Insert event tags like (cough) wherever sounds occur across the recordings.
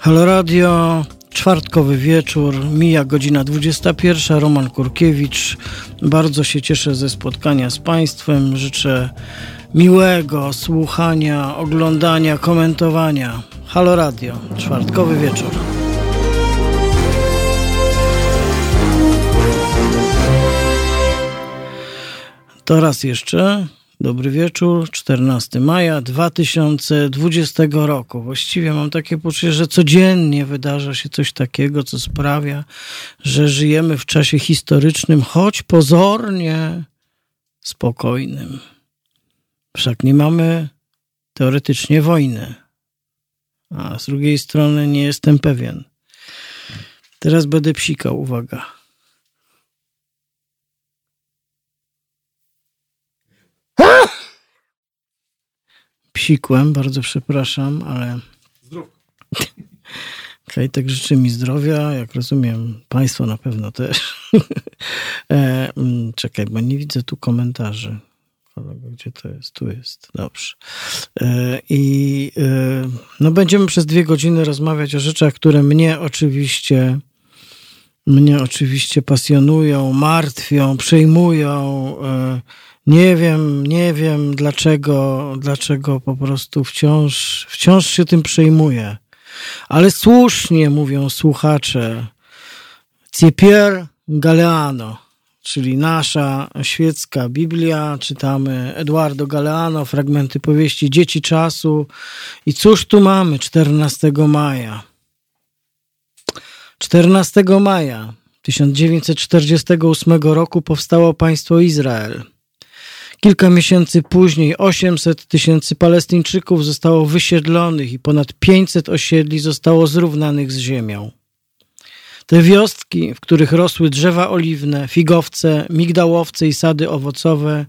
Halo Radio, czwartkowy wieczór, mija godzina 21. Roman Kurkiewicz. Bardzo się cieszę ze spotkania z Państwem. Życzę miłego słuchania, oglądania, komentowania. Halo Radio, czwartkowy wieczór. To raz jeszcze Dobry wieczór, 14 maja 2020 roku. Właściwie mam takie poczucie, że codziennie wydarza się coś takiego, co sprawia, że żyjemy w czasie historycznym, choć pozornie spokojnym. Wszak nie mamy teoretycznie wojny. A z drugiej strony nie jestem pewien. Teraz będę psikał, uwaga. Psikłem, bardzo przepraszam, ale... Zdrówko. (laughs) Kajtek życzy mi zdrowia, jak rozumiem, Państwo na pewno też. (laughs) e, mm, czekaj, bo nie widzę tu komentarzy. Gdzie to jest? Tu jest. Dobrze. E, I e, no będziemy przez dwie godziny rozmawiać o rzeczach, które mnie oczywiście mnie oczywiście pasjonują, martwią, przejmują. E, nie wiem, nie wiem dlaczego, dlaczego po prostu wciąż, wciąż się tym przejmuję. Ale słusznie mówią słuchacze. Cipier Galeano, czyli nasza świecka Biblia. Czytamy Eduardo Galeano, fragmenty powieści Dzieci Czasu. I cóż tu mamy 14 maja? 14 maja 1948 roku powstało państwo Izrael. Kilka miesięcy później 800 tysięcy Palestyńczyków zostało wysiedlonych i ponad 500 osiedli zostało zrównanych z ziemią. Te wioski, w których rosły drzewa oliwne, figowce, migdałowce i sady owocowe,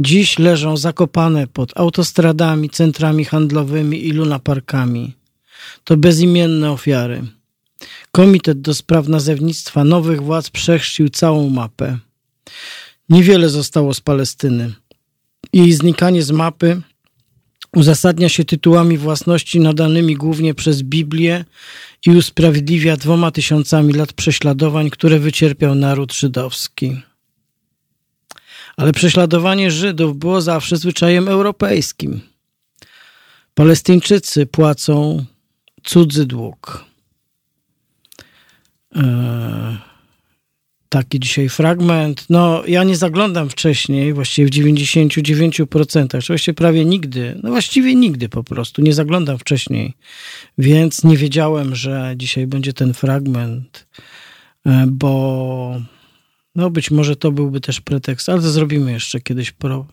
dziś leżą zakopane pod autostradami, centrami handlowymi i lunaparkami. To bezimienne ofiary. Komitet do spraw nazewnictwa nowych władz przechrzcił całą mapę. Niewiele zostało z Palestyny. Jej znikanie z mapy uzasadnia się tytułami własności nadanymi głównie przez Biblię i usprawiedliwia dwoma tysiącami lat prześladowań, które wycierpiał naród żydowski. Ale prześladowanie Żydów było zawsze zwyczajem europejskim. Palestyńczycy płacą cudzy dług. Eee taki dzisiaj fragment. No, ja nie zaglądam wcześniej, właściwie w 99%, oczywiście prawie nigdy, no właściwie nigdy po prostu, nie zaglądam wcześniej, więc nie wiedziałem, że dzisiaj będzie ten fragment, e, bo no być może to byłby też pretekst, ale to zrobimy jeszcze kiedyś pro,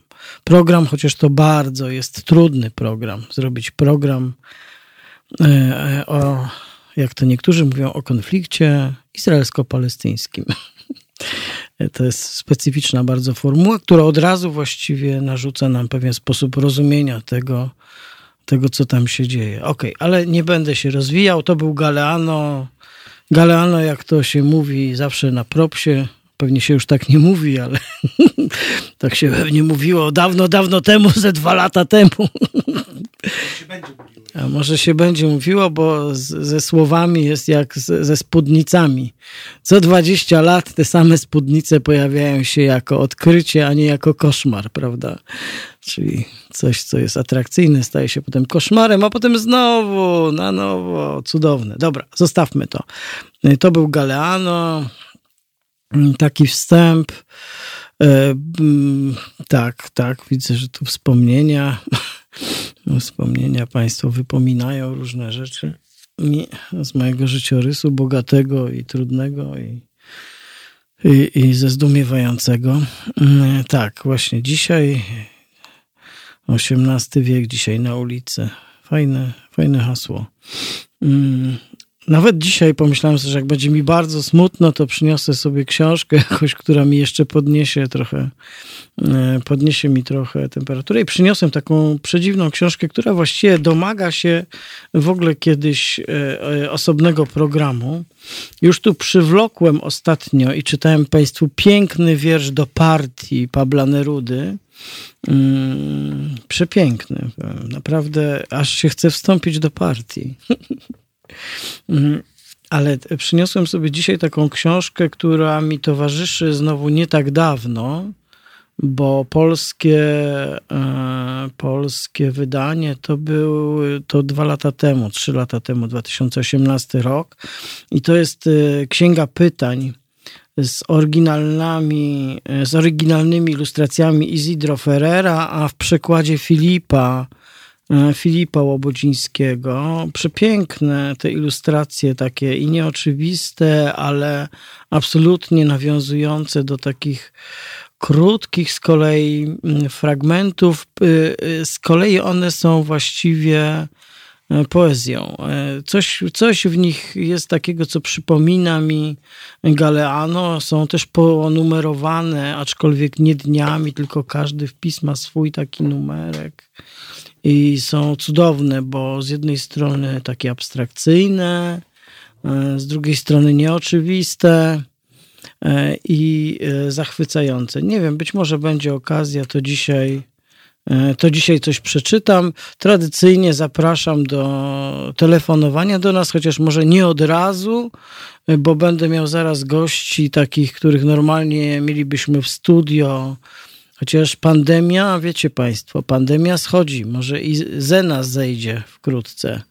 program, chociaż to bardzo jest trudny program, zrobić program e, e, o, jak to niektórzy mówią, o konflikcie izraelsko-palestyńskim. To jest specyficzna bardzo formuła, która od razu właściwie narzuca nam pewien sposób rozumienia tego, tego co tam się dzieje. Ok, ale nie będę się rozwijał. To był Galeano. Galeano, jak to się mówi zawsze na propsie, pewnie się już tak nie mówi, ale (laughs) tak się pewnie mówiło dawno, dawno temu, (laughs) ze dwa lata temu. a może się będzie mówiło, bo z, ze słowami jest jak z, ze spódnicami. Co 20 lat te same spódnice pojawiają się jako odkrycie, a nie jako koszmar, prawda? Czyli coś, co jest atrakcyjne, staje się potem koszmarem, a potem znowu na nowo. Cudowne. Dobra, zostawmy to. To był Galeano. Taki wstęp. E, tak, tak, widzę, że tu wspomnienia. (laughs) Wspomnienia Państwo wypominają różne rzeczy z mojego życiorysu, bogatego i trudnego i, i, i ze zdumiewającego. Mm, tak, właśnie dzisiaj, XVIII wiek, dzisiaj na ulicy. Fajne, fajne hasło. Nawet dzisiaj pomyślałem sobie, że jak będzie mi bardzo smutno, to przyniosę sobie książkę (laughs) która mi jeszcze podniesie trochę, e, podniesie mi trochę temperaturę. I przyniosłem taką przedziwną książkę, która właściwie domaga się w ogóle kiedyś e, e, osobnego programu. Już tu przywlokłem ostatnio i czytałem Państwu piękny wiersz do partii Pabla Nerudy. Mm, przepiękny. Naprawdę aż się chce wstąpić do partii. (laughs) Mm, ale przyniosłem sobie dzisiaj taką książkę, która mi towarzyszy znowu nie tak dawno, bo polskie, e, polskie wydanie to był to dwa lata temu, trzy lata temu, 2018 rok. I to jest e, Księga Pytań z oryginalnymi, e, z oryginalnymi ilustracjami Isidro Ferrera, a w przekładzie Filipa, Filipa Łobodzińskiego. Przepiękne te ilustracje, takie i nieoczywiste, ale absolutnie nawiązujące do takich krótkich z kolei mm, fragmentów. Y, y, z kolei one są właściwie y, poezją. Coś, coś w nich jest takiego, co przypomina mi Galeano. Są też ponumerowane, aczkolwiek nie dniami, tylko każdy wpis ma swój taki numerek. I są cudowne, bo z jednej strony takie abstrakcyjne, z drugiej strony nieoczywiste E, i e, zachwycające. Nie wiem, być może będzie okazja, to dzisiaj, e, to dzisiaj coś przeczytam. Tradycyjnie zapraszam do telefonowania do nas, chociaż może nie od razu, bo będę miał zaraz gości takich, których normalnie mielibyśmy w studio. Chociaż pandemia, wiecie Państwo, pandemia schodzi, może i ze nas zejdzie wkrótce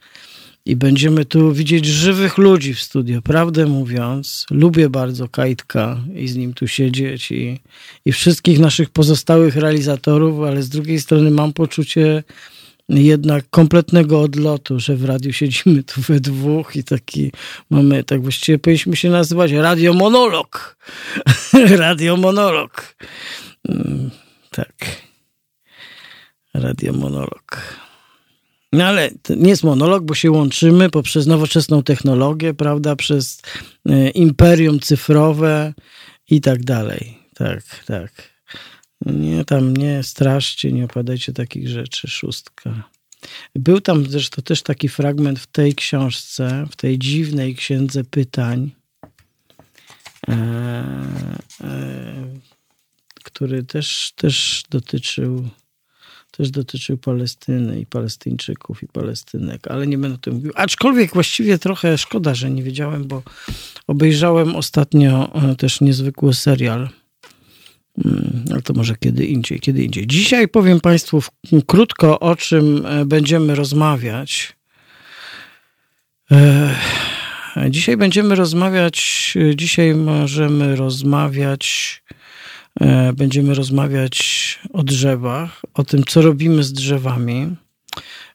i będziemy tu widzieć żywych ludzi w studio. Prawdę mówiąc, lubię bardzo Kajtka i z nim tu siedzieć i, i wszystkich naszych pozostałych realizatorów, ale z drugiej strony mam poczucie jednak kompletnego odlotu, że w radiu siedzimy tu we dwóch i taki mamy, tak właściwie powinniśmy się nazywać radiomonolog. (laughs) radiomonolog. Mm, tak. Radiomonolog. No ale to nie jest monolog, bo się łączymy poprzez nowoczesną technologię, prawda, przez e, imperium cyfrowe i tak dalej. Tak, tak. Nie, tam nie straszcie, nie opadajcie takich rzeczy, szóstka. Był tam zresztą też taki fragment w tej książce, w tej dziwnej księdze pytań, e, e, który też, też dotyczył też dotyczył Palestyny i Palestyńczyków i Palestynek, ale nie będę o tym mówił. Aczkolwiek właściwie trochę szkoda, że nie wiedziałem, bo obejrzałem ostatnio e, też niezwykły serial. Mm, ale to może kiedy indziej, kiedy indziej. Dzisiaj powiem Państwu krótko, o czym e, będziemy rozmawiać. E, dzisiaj będziemy rozmawiać, dzisiaj możemy rozmawiać będziemy rozmawiać o drzewach, o tym, co robimy z drzewami.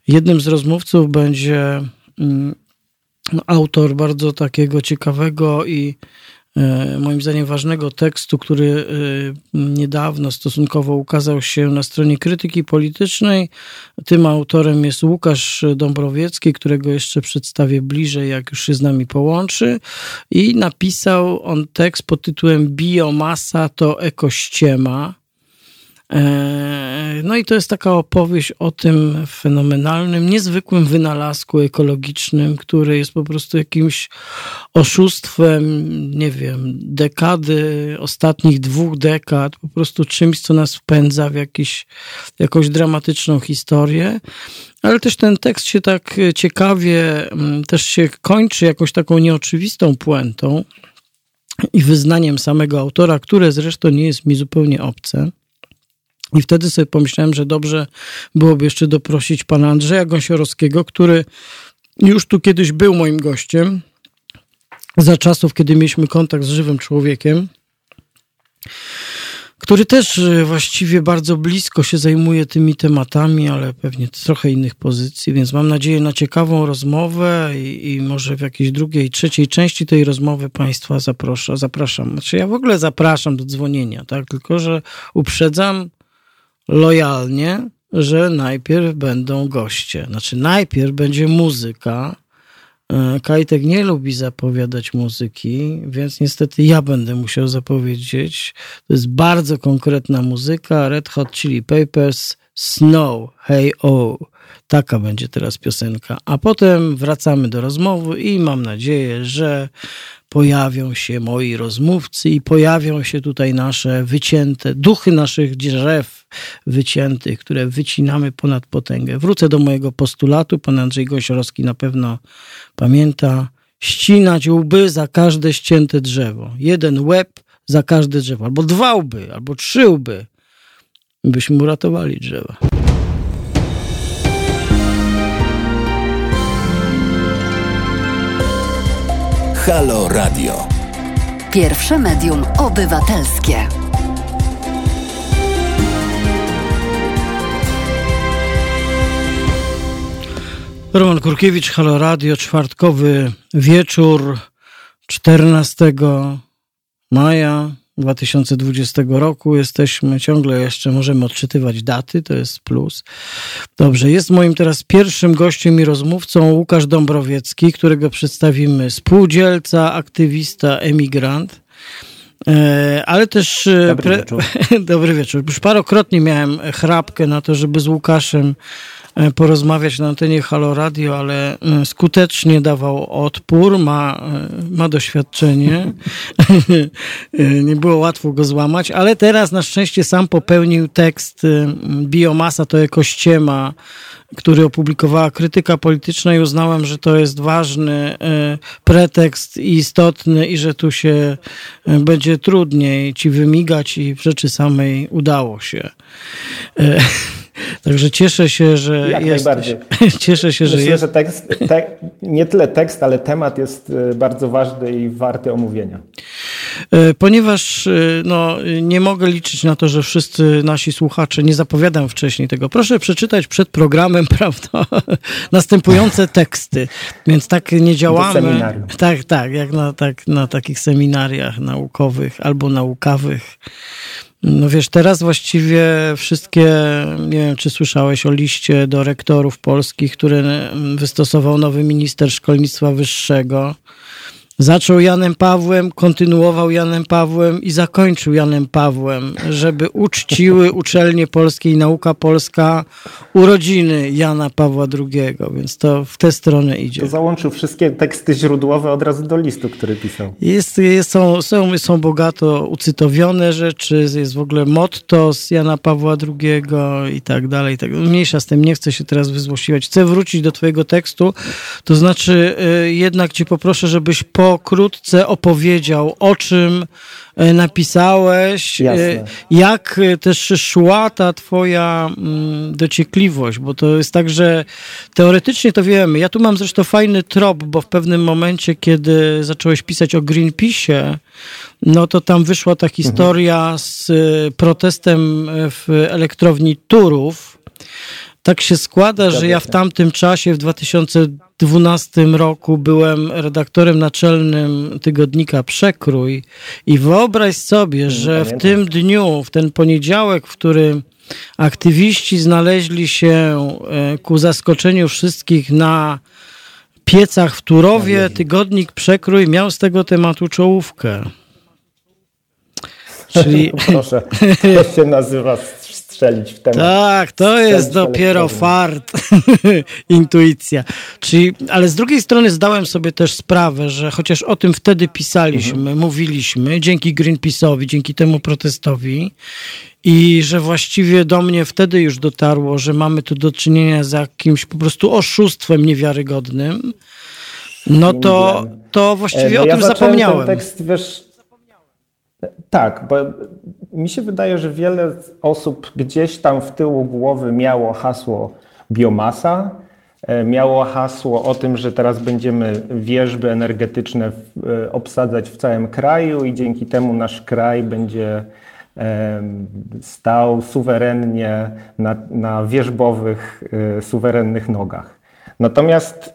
Jednym z rozmówców będzie mm, autor bardzo takiego ciekawego i E, moim zdaniem ważnego tekstu, który e, niedawno stosunkowo ukazał się na stronie krytyki politycznej. Tym autorem jest Łukasz Dąbrowiecki, którego jeszcze przedstawię bliżej, jak już się z nami połączy. I napisał on tekst pod tytułem Biomasa to ekościema. E, no i to jest taka opowieść o tym fenomenalnym, niezwykłym wynalazku ekologicznym, który jest po prostu jakimś oszustwem, nie wiem, dekady, ostatnich dwóch dekad, po prostu czymś, co nas wpędza w jakiś, jakąś dramatyczną historię. Ale też ten tekst się tak ciekawie, mm, też się kończy jakąś taką nieoczywistą puentą i wyznaniem samego autora, które zresztą nie jest mi zupełnie obce. I wtedy sobie pomyślałem, że dobrze byłoby jeszcze doprosić pana Andrzeja Gąsiorowskiego, który już tu kiedyś był moim gościem, za czasów, kiedy mieliśmy kontakt z żywym człowiekiem, który też e, właściwie bardzo blisko się zajmuje tymi tematami, ale pewnie trochę innych pozycji, więc mam nadzieję na ciekawą rozmowę i, i może w jakiejś drugiej, trzeciej części tej rozmowy Państwa zaproszę, zapraszam. Znaczy ja w ogóle zapraszam do dzwonienia, tak? Tylko, że uprzedzam, lojalnie, że najpierw będą goście. Znaczy, najpierw będzie muzyka. E, Kajtek nie lubi zapowiadać muzyki, więc niestety ja będę musiał zapowiedzieć. To jest bardzo konkretna muzyka. Red Hot Chili Papers, Snow, Hey Oh. Taka będzie teraz piosenka. A potem wracamy do rozmowy i mam nadzieję, że pojawią się moi rozmówcy i pojawią się tutaj nasze wycięte, duchy naszych drzew wyciętych, które wycinamy ponad potęgę. Wrócę do mojego postulatu, pan Andrzej Gosiorowski na pewno pamięta, ścinać łby za każde ścięte drzewo. Jeden łeb za każde drzewo, albo dwa łby, albo trzy łby, byśmy uratowali drzewa. Halo Radio. Pierwsze medium obywatelskie. Roman Kurkiewicz, Halo Radio, czwartkowy wieczór 14 maja 2020 roku. Jesteśmy ciągle jeszcze, możemy odczytywać daty, to jest plus. Dobrze, jest moim teraz pierwszym gościem i rozmówcą Łukasz Dąbrowiecki, którego przedstawimy spółdzielca, aktywista, emigrant. E, ale też. E, Dobry wieczór. (laughs) Dobry wieczór. Już parokrotnie miałem chrapkę na to, żeby z Łukaszem porozmawiać na antenie Halo Radio, ale e, skutecznie dawał odpór, ma, e, ma doświadczenie. (laughs) Nie było łatwo go złamać, ale teraz na szczęście sam popełnił tekst Biomasa to ekościema, który opublikowała krytyka polityczna i uznałem, że to jest ważny pretekst i istotny i że tu się będzie trudniej ci wymigać i w rzeczy samej udało się. (laughs) Także cieszę się, że Jak jest. (laughs) Cieszę się, Myślę, że jest. że tekst, te, nie tyle tekst, ale temat jest e, bardzo ważny i warty omówienia. E, ponieważ e, no, nie mogę liczyć na to, że wszyscy nasi słuchacze, nie zapowiadam wcześniej tego, proszę przeczytać przed programem, (laughs) prawda, następujące teksty. Więc tak nie działamy. Tak, tak, jak na, tak, na takich seminariach naukowych albo naukawych. No wiesz, teraz właściwie wszystkie, nie wiem czy słyszałeś o liście do rektorów polskich, który wystosował nowy minister szkolnictwa wyższego. Zaczął Janem Pawłem, kontynuował Janem Pawłem i zakończył Janem Pawłem, żeby uczciły (laughs) uczelnie polskie i nauka polska urodziny Jana Pawła II, więc to w tę stronę idzie. To załączył wszystkie teksty źródłowe od razu do listu, który pisał. Jest, jest, są, są, są bogato ucytowione rzeczy, jest w ogóle motto z Jana Pawła II i tak dalej. tak. Mniejsza z tym, nie chcę się teraz wyzłośliwać. Chcę wrócić do twojego tekstu, to znaczy y, jednak cię poproszę, żebyś pokrótce opowiedział, o czym E, napisałeś, e, Jasne. jak też szła ta twoja mm, dociekliwość, bo to jest tak, że teoretycznie to wiemy. Ja tu mam zresztą fajny trop, bo w pewnym momencie, kiedy zacząłeś pisać o Greenpeace'ie, no to tam wyszła ta historia mhm. z e, protestem w elektrowni Turów. Tak się składa, że ja w tamtym czasie, w 2012 roku, byłem redaktorem naczelnym tygodnika Przekrój. I wyobraź sobie, mm, że w tym dniu, w ten poniedziałek, w którym aktywiści znaleźli się e, ku zaskoczeniu wszystkich na piecach w Turowie, tygodnik Przekrój miał z tego tematu czołówkę. Czyli... (laughs) Proszę, to się nazywa strzelić w temat. Tak, to jest dopiero fart, (laughs) intuicja. Czyli, ale z drugiej strony zdałem sobie też sprawę, że chociaż o tym wtedy pisaliśmy, mhm. mówiliśmy, dzięki Greenpeace'owi, dzięki temu protestowi i że właściwie do mnie wtedy już dotarło, że mamy tu do czynienia z jakimś po prostu oszustwem niewiarygodnym, no to, to właściwie no, o ja tym zapomniałem. Ten tekst, wiesz, tak, bo mi się wydaje, że wiele osób gdzieś tam w tyłu głowy miało hasło biomasa, e, miało hasło o tym, że teraz będziemy wieżby energetyczne e, obsadzać w całym kraju i dzięki temu nasz kraj będzie stał suwerennie na, na wierzbowych, e, suwerennych nogach. Natomiast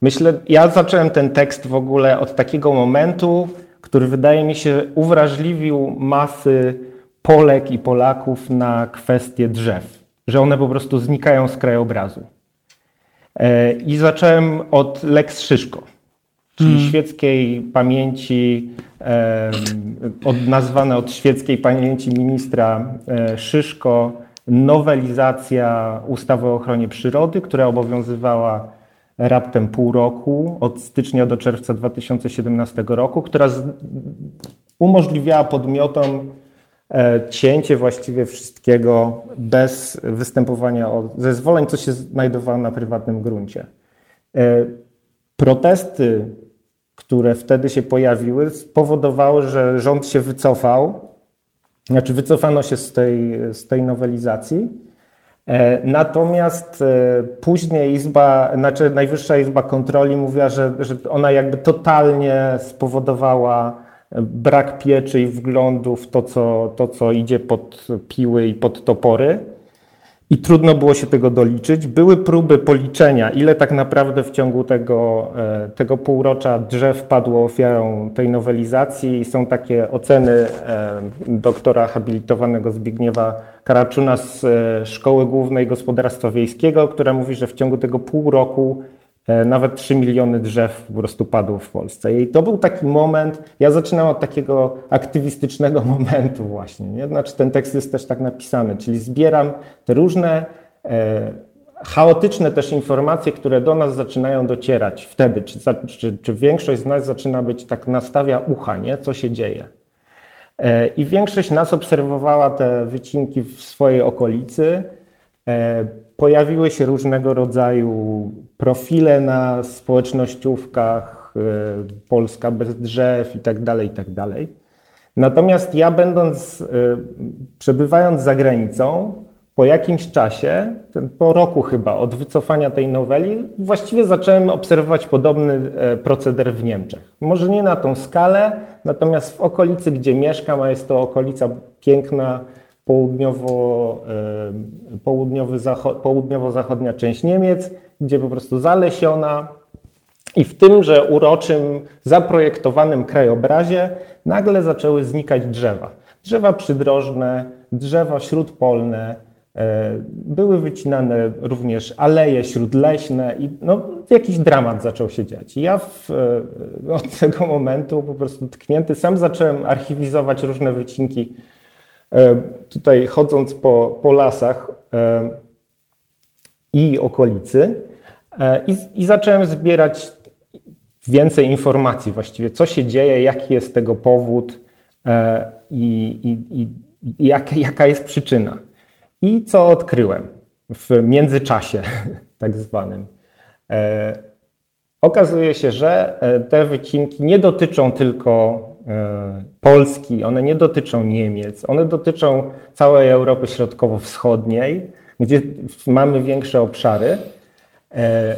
myślę, ja zacząłem ten tekst w ogóle od takiego momentu, który wydaje mi się uwrażliwił masy Polek i Polaków na kwestie drzew, że one po prostu znikają z krajobrazu. E, I zacząłem od Lex Szyszko, czyli mm. świeckiej pamięci, od, nazwane od świeckiej pamięci ministra e, Szyszko, nowelizacja ustawy o ochronie przyrody, która obowiązywała raptem pół roku, od stycznia do czerwca 2017 roku, która umożliwiała podmiotom e, cięcie właściwie wszystkiego bez występowania o zezwoleń, co się znajdowało na prywatnym gruncie. E, protesty, które wtedy się pojawiły, spowodowały, że rząd się wycofał, znaczy wycofano się z tej, z tej nowelizacji. E, natomiast później Izba, znaczy Najwyższa Izba Kontroli mówiła, że, że ona jakby totalnie spowodowała brak pieczy i wglądu w to co, to, co idzie pod piły i pod topory. I trudno było się tego doliczyć. Były próby policzenia, ile tak naprawdę w ciągu tego, e, tego półrocza drzew padło ofiarą tej nowelizacji. Są takie oceny e, doktora habilitowanego Zbigniewa Karaczuna z e, Szkoły Głównej Gospodarstwa Wiejskiego, która mówi, że w ciągu tego pół roku nawet 3 miliony drzew po prostu padło w Polsce. I to był taki moment, ja zaczynam od takiego aktywistycznego (laughs) momentu właśnie. Nie? Znaczy ten tekst jest też tak napisany, czyli zbieram te różne e, chaotyczne też informacje, które do nas zaczynają docierać wtedy, czy, czy, czy większość z nas zaczyna być tak nastawia ucha, nie? co się dzieje. E, I większość nas obserwowała te wycinki w swojej okolicy, e, pojawiły się różnego rodzaju profile na społecznościówkach, y, Polska bez drzew i tak dalej, i tak. Natomiast ja będąc, y, przebywając za granicą, po jakimś czasie, po roku chyba od wycofania tej noweli, właściwie zacząłem obserwować podobny e, proceder w Niemczech. Może nie na tą skalę, natomiast w okolicy, gdzie mieszkam, a jest to okolica piękna, południowo, południowy południowo-zachodnia część Niemiec, gdzie po prostu zalesiona i w tymże uroczym, zaprojektowanym krajobrazie nagle zaczęły znikać drzewa. Drzewa przydrożne, drzewa śródpolne, e, były wycinane również aleje śródleśne i no, jakiś dramat zaczął się dziać. Ja w, e, od tego momentu po prostu tknięty sam zacząłem archiwizować różne wycinki tutaj chodząc po, po lasach e, i okolicy e, i, i zacząłem zbierać więcej informacji właściwie, co się dzieje, jaki jest tego powód i, i, i jak, jaka jest przyczyna. I co odkryłem w międzyczasie (laughs) tak zwanym. Okazuje się, że te wycinki nie dotyczą tylko E, Polski, one nie dotyczą Niemiec, one dotyczą całej Europy Środkowo-Wschodniej, gdzie mamy większe obszary. E,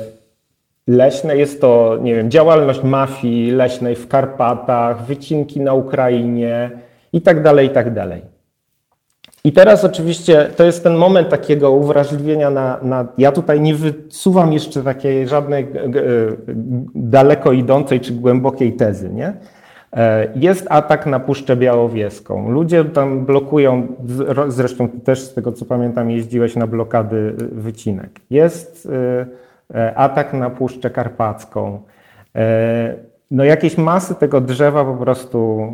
leśne jest to, nie wiem, działalność mafii leśnej w Karpatach, wycinki na Ukrainie i tak dalej, i tak dalej. I teraz oczywiście to jest ten moment takiego uwrażliwienia na, na ja tutaj nie wysuwam jeszcze takiej żadnej e, daleko idącej czy głębokiej tezy, nie? E, jest atak na Puszczę Białowieską. Ludzie tam blokują, zresztą też z tego co pamiętam jeździłeś na blokady y, wycinek. Jest e, atak na Puszczę Karpacką. E, no jakieś masy tego drzewa po prostu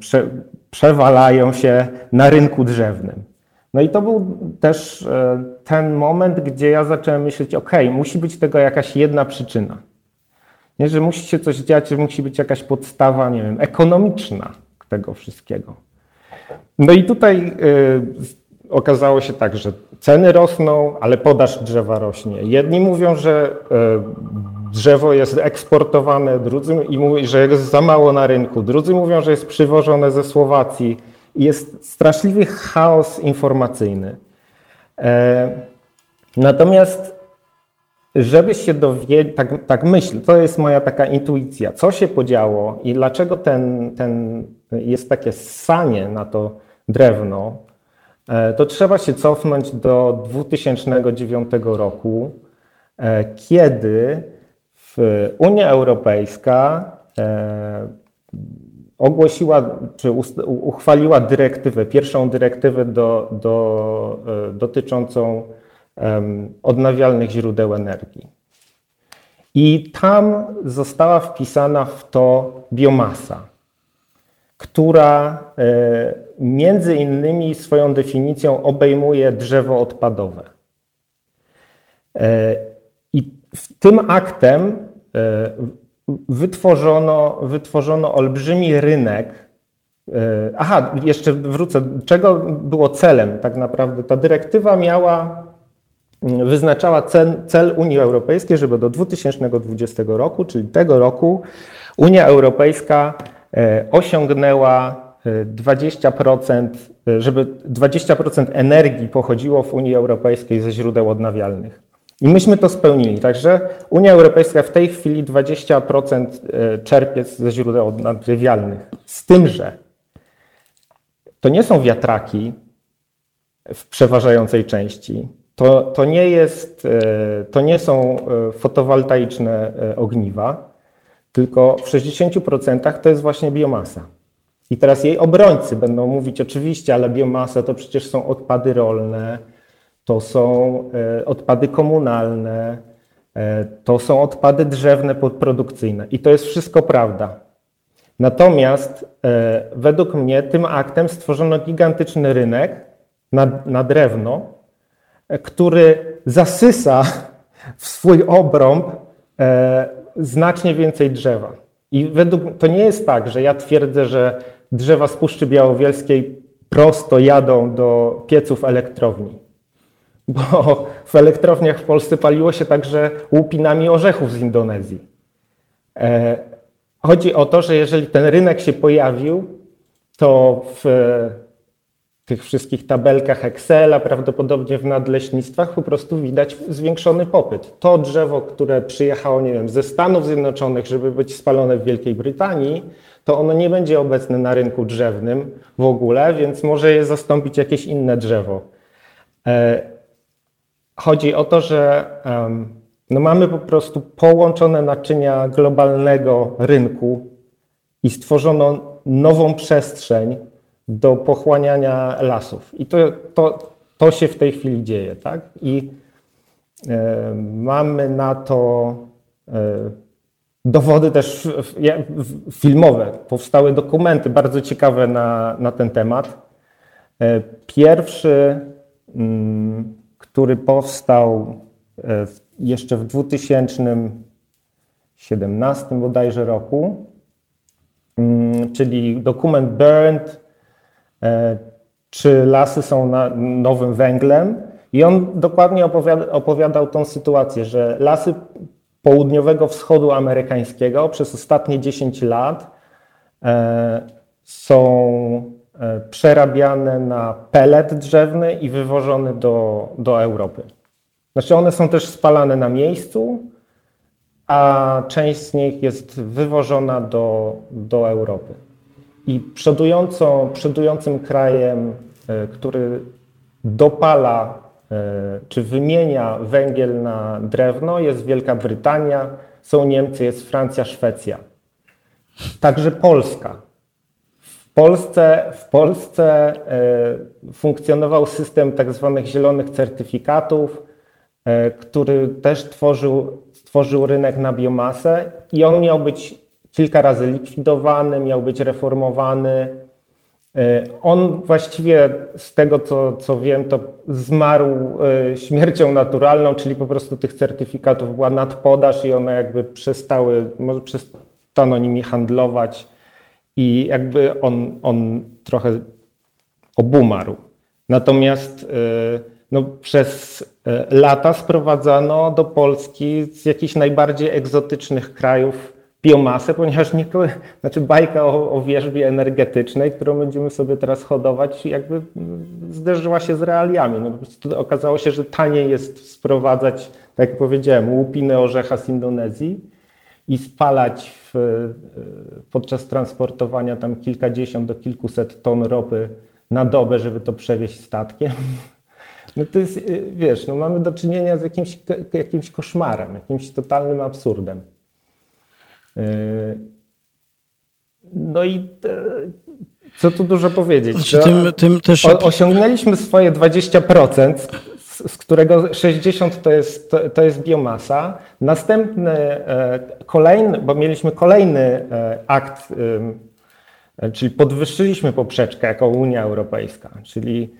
prze, przewalają się na rynku drzewnym. No i to był też ten moment, gdzie ja zacząłem myśleć, ok, musi być tego jakaś jedna przyczyna. Nie, że musi się coś dziać, że musi być jakaś podstawa, nie wiem, ekonomiczna tego wszystkiego. No i tutaj y, okazało się tak, że ceny rosną, ale podaż drzewa rośnie. Jedni mówią, że y, drzewo jest eksportowane, drudzy i mówią, że jest za mało na rynku, drudzy mówią, że jest przywożone ze Słowacji. Jest straszliwy chaos informacyjny. E, natomiast żeby się dowiedzieć, tak, tak myślę, to jest moja taka intuicja, co się podziało i dlaczego ten, ten jest takie ssanie na to drewno, e, to trzeba się cofnąć do 2009 roku, e, kiedy Unia Europejska e, ogłosiła, czy uchwaliła dyrektywę, pierwszą dyrektywę do, do, dotyczącą odnawialnych źródeł energii. I tam została wpisana w to biomasa, która między innymi swoją definicją obejmuje drzewo odpadowe. I tym aktem wytworzono, wytworzono olbrzymi rynek. Aha, jeszcze wrócę. Czego było celem tak naprawdę? Ta dyrektywa miała wyznaczała cel, cel Unii Europejskiej, żeby do 2020 roku, czyli tego roku, Unia Europejska e, osiągnęła 20%, e, żeby 20% energii pochodziło w Unii Europejskiej ze źródeł odnawialnych. I myśmy to spełnili. Także Unia Europejska w tej chwili 20% e, czerpie ze źródeł odnawialnych. Z tym, że to nie są wiatraki w przeważającej części. To, to, nie jest, e, to nie są e, fotowoltaiczne e, ogniwa, tylko w 60% to jest właśnie biomasa. I teraz jej obrońcy będą mówić oczywiście, ale biomasa to przecież są odpady rolne, to są odpady komunalne, to są odpady drzewne podprodukcyjne. I to jest wszystko prawda. Natomiast według mnie tym aktem stworzono gigantyczny rynek na, na drewno, który zasysa w swój obrąb e, znacznie więcej drzewa. I według to nie jest tak, że ja twierdzę, że drzewa z Puszczy Białowielskiej prosto jadą do pieców elektrowni. Bo w elektrowniach w Polsce paliło się także łupinami orzechów z Indonezji. E, chodzi o to, że jeżeli ten rynek się pojawił, to w tych wszystkich tabelkach Excela, prawdopodobnie w nadleśnictwach po prostu widać zwiększony popyt. To drzewo, które przyjechało, nie wiem, ze Stanów Zjednoczonych, żeby być spalone w Wielkiej Brytanii, to ono nie będzie obecne na rynku drzewnym w ogóle, więc może je zastąpić jakieś inne drzewo. E, chodzi o to, że no mamy po prostu połączone naczynia globalnego rynku i stworzono nową przestrzeń, do pochłaniania lasów. I to, to, to się w tej chwili dzieje. Tak? I e, mamy na to e, dowody też filmowe. Powstały dokumenty bardzo ciekawe na, na ten temat. E, pierwszy, mm, który powstał jeszcze w 2017 bodajże roku, mm, czyli dokument Burned czy lasy są nowym węglem. I on dokładnie opowiada, opowiadał tą sytuację, że lasy południowego wschodu amerykańskiego przez ostatnie 10 lat e, są e, przerabiane na pelet drzewny i wywożone do, do Europy. Znaczy one są też spalane na miejscu, a część z nich jest wywożona do, do Europy. I przodującą, przodującym krajem, e, który dopala e, czy wymienia węgiel na drewno jest Wielka Brytania, są Niemcy, jest Francja, Szwecja. Także Polska. W Polsce, w Polsce e, funkcjonował system tak zwanych zielonych certyfikatów, który też tworzył, stworzył rynek na biomasę i on miał być kilka razy likwidowany, miał być reformowany. E, on właściwie z tego, co, co wiem, to zmarł e, śmiercią naturalną, czyli po prostu tych certyfikatów była nadpodaż i one jakby przestały, może przestano nimi handlować i jakby on, on trochę obumarł. Natomiast e, no, przez lata sprowadzano do Polski z jakichś najbardziej egzotycznych krajów biomasę, ponieważ nie, znaczy bajka o, o wierzbie energetycznej, którą będziemy sobie teraz hodować, jakby zderzyła się z realiami. No, okazało się, że taniej jest sprowadzać, tak jak powiedziałem, łupiny orzecha z Indonezji i spalać w, podczas transportowania tam kilkadziesiąt do kilkuset ton ropy na dobę, żeby to przewieźć statkiem. (laughs) No to jest, wiesz, no mamy do czynienia z jakimś, jakimś koszmarem, jakimś totalnym absurdem. No i e, co tu dużo powiedzieć. Znaczy, tym, tym też... osiągnęliśmy swoje 20%, z którego 60% to jest, to, to jest biomasa. Następny, e, kolejny, bo mieliśmy kolejny e, akt czyli podwyższyliśmy poprzeczkę jako Unia Europejska, czyli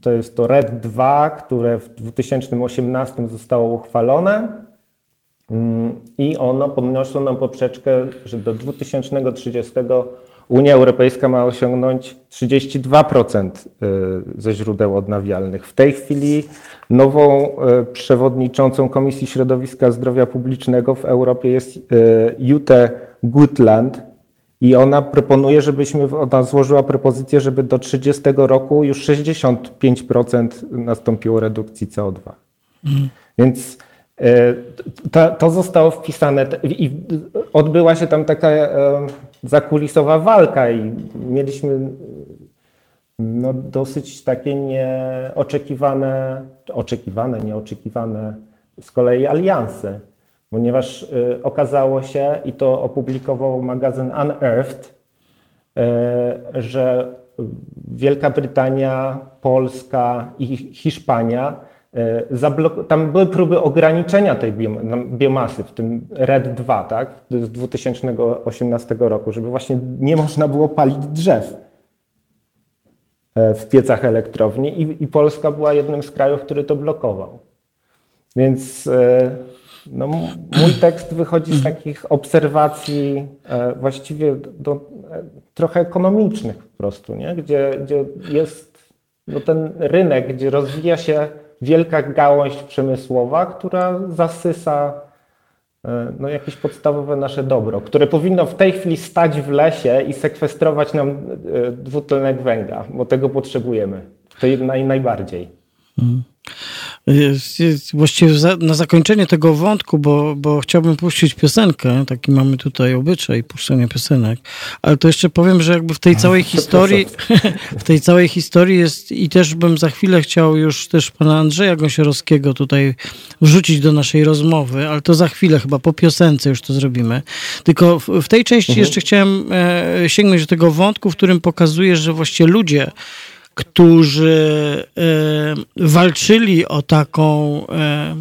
to jest to RED 2, które w 2018 zostało uchwalone i ono podniosło nam poprzeczkę, że do 2030 Unia Europejska ma osiągnąć 32% y, ze źródeł odnawialnych. W tej chwili nową y, przewodniczącą Komisji Środowiska Zdrowia Publicznego w Europie jest y, Jute Gutland i ona proponuje, żebyśmy, ona złożyła propozycję, żeby do 30 roku już 65% nastąpiło redukcji CO2. Mhm. Więc to, to, zostało wpisane i odbyła się tam taka zakulisowa walka i mieliśmy no, dosyć takie nieoczekiwane, oczekiwane, nieoczekiwane z kolei alianse, ponieważ y, okazało się, i to opublikował magazyn Unearthed, że Wielka Brytania, Polska i Hiszpania E, tam były próby ograniczenia tej biomasy, w tym RED 2, tak, z 2018 roku, żeby właśnie nie można było palić drzew e, w piecach elektrowni i, i Polska była jednym z krajów, który to blokował. Więc e, no, mój tekst wychodzi z takich obserwacji właściwie do, trochę ekonomicznych po prostu, nie? Gdzie, gdzie jest no, ten rynek, gdzie rozwija się wielka gałąź przemysłowa, która zasysa e, no, jakieś podstawowe nasze dobro, które powinno w tej chwili stać w lesie i sekwestrować nam e, dwutlenek węgla, bo tego potrzebujemy. To naj, najbardziej. Mhm. Właściwie na zakończenie tego wątku, bo, bo chciałbym puścić piosenkę, taki mamy tutaj obyczaj puszczenia piosenek, ale to jeszcze powiem, że jakby w tej całej (laughs) historii, (laughs) w tej całej historii jest i też bym za chwilę chciał już też pana Andrzeja Gąsiorowskiego tutaj wrzucić do naszej rozmowy, ale to za chwilę chyba po piosence już to zrobimy. Tylko w, w tej części mhm. jeszcze chciałem e, sięgnąć do tego wątku, w którym pokazuje, że właściwie ludzie którzy e, walczyli o taką e,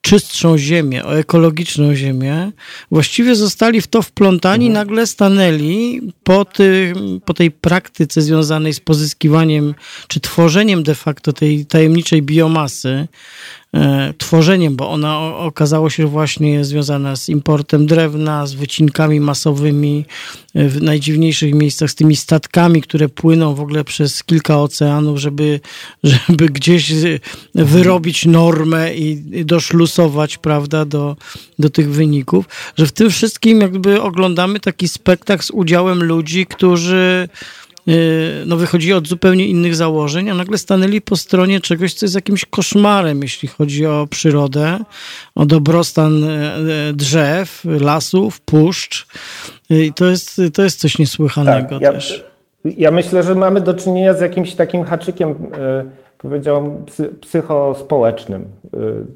czystszą ziemię, o ekologiczną ziemię, właściwie zostali w to wplątani, mhm. nagle stanęli po, tym, po tej praktyce związanej z pozyskiwaniem czy tworzeniem de facto tej tajemniczej biomasy, tworzeniem, bo ona okazało się właśnie związana z importem drewna, z wycinkami masowymi e, w najdziwniejszych miejscach, z tymi statkami, które płyną w ogóle przez kilka oceanów, żeby, (laughs) żeby gdzieś wyrobić normę i doszlusować, prawda, do, do tych wyników, że w tym wszystkim jakby oglądamy taki spektakl z udziałem ludzi, którzy no, wychodzili od zupełnie innych założeń, a nagle stanęli po stronie czegoś, co jest jakimś koszmarem, jeśli chodzi o przyrodę, o dobrostan y, y, drzew, lasów, puszcz. I to jest, to jest coś niesłychanego tak, ja, też. Ja myślę, że mamy do czynienia z jakimś takim haczykiem powiedziałbym, psychospołecznym.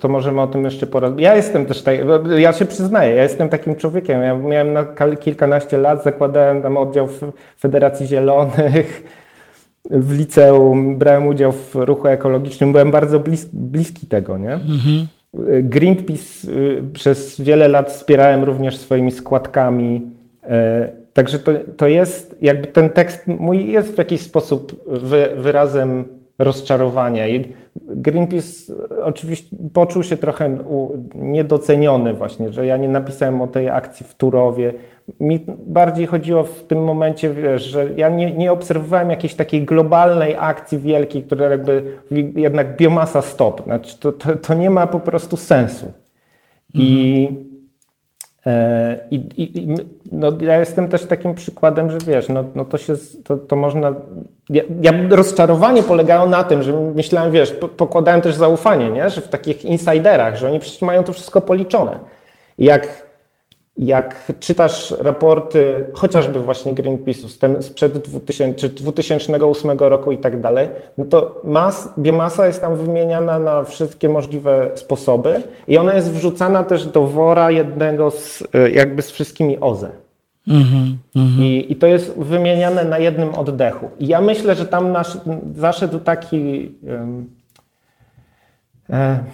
To możemy o tym jeszcze porozmawiać. Ja jestem też tak, ja się przyznaję, ja jestem takim człowiekiem. Ja miałem na kilkanaście lat, zakładałem tam oddział w Federacji Zielonych, w liceum, brałem udział w ruchu ekologicznym, byłem bardzo blis bliski tego, nie? Mhm. Greenpeace y, przez wiele lat wspierałem również swoimi składkami. E, także to, to jest, jakby ten tekst mój jest w jakiś sposób wy, wyrazem rozczarowania. I Greenpeace oczywiście poczuł się trochę niedoceniony właśnie, że ja nie napisałem o tej akcji w Turowie. Mi bardziej chodziło w tym momencie, wiesz, że ja nie, nie obserwowałem jakiejś takiej globalnej akcji wielkiej, która jakby jednak biomasa stop. Znaczy to, to, to nie ma po prostu sensu. I mhm. I, i, no, ja jestem też takim przykładem, że wiesz, no, no to się, to, to można, ja, ja, rozczarowanie polegało na tym, że myślałem, wiesz, pokładałem też zaufanie, nie? że w takich insiderach, że oni przecież mają to wszystko policzone. Jak jak czytasz raporty chociażby właśnie Greenpeace'u sprzed 2000, 2008 roku i tak dalej, no to mas, biomasa jest tam wymieniana na wszystkie możliwe sposoby i ona jest wrzucana też do wora jednego z, jakby z wszystkimi OZE. Mm -hmm. I, I, to jest wymieniane na jednym oddechu. I ja myślę, że tam nasz, zaszedł taki, um,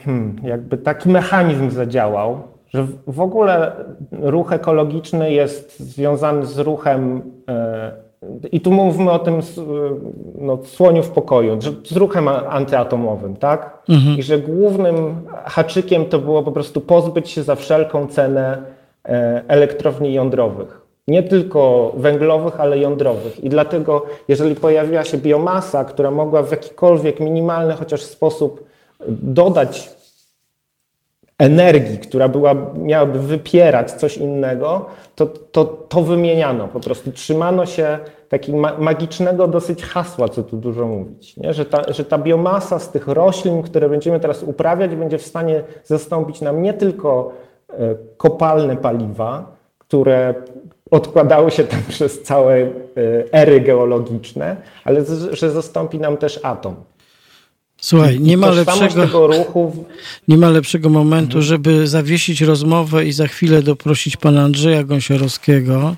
hmm, jakby taki mechanizm zadziałał, że w ogóle ruch ekologiczny jest związany z ruchem, e, i tu mówmy o tym no, słoniu w pokoju, z ruchem antyatomowym, tak? Mhm. I że głównym haczykiem to było po prostu pozbyć się za wszelką cenę e, elektrowni jądrowych. Nie tylko węglowych, ale jądrowych. I dlatego, jeżeli pojawiła się biomasa, która mogła w jakikolwiek minimalny chociaż sposób dodać energii, która była, miałaby wypierać coś innego, to, to, to wymieniano po prostu. Trzymano się takiego magicznego dosyć hasła, co tu dużo mówić, nie? Że, ta, że ta biomasa z tych roślin, które będziemy teraz uprawiać, będzie w stanie zastąpić nam nie tylko e, kopalne paliwa, które odkładały się tam (laughs) przez całe e, ery geologiczne, ale że zastąpi nam też atom. Słuchaj, nie ma, lepszego, nie ma lepszego momentu, żeby zawiesić rozmowę i za chwilę doprosić pana Andrzeja Gąsiorowskiego,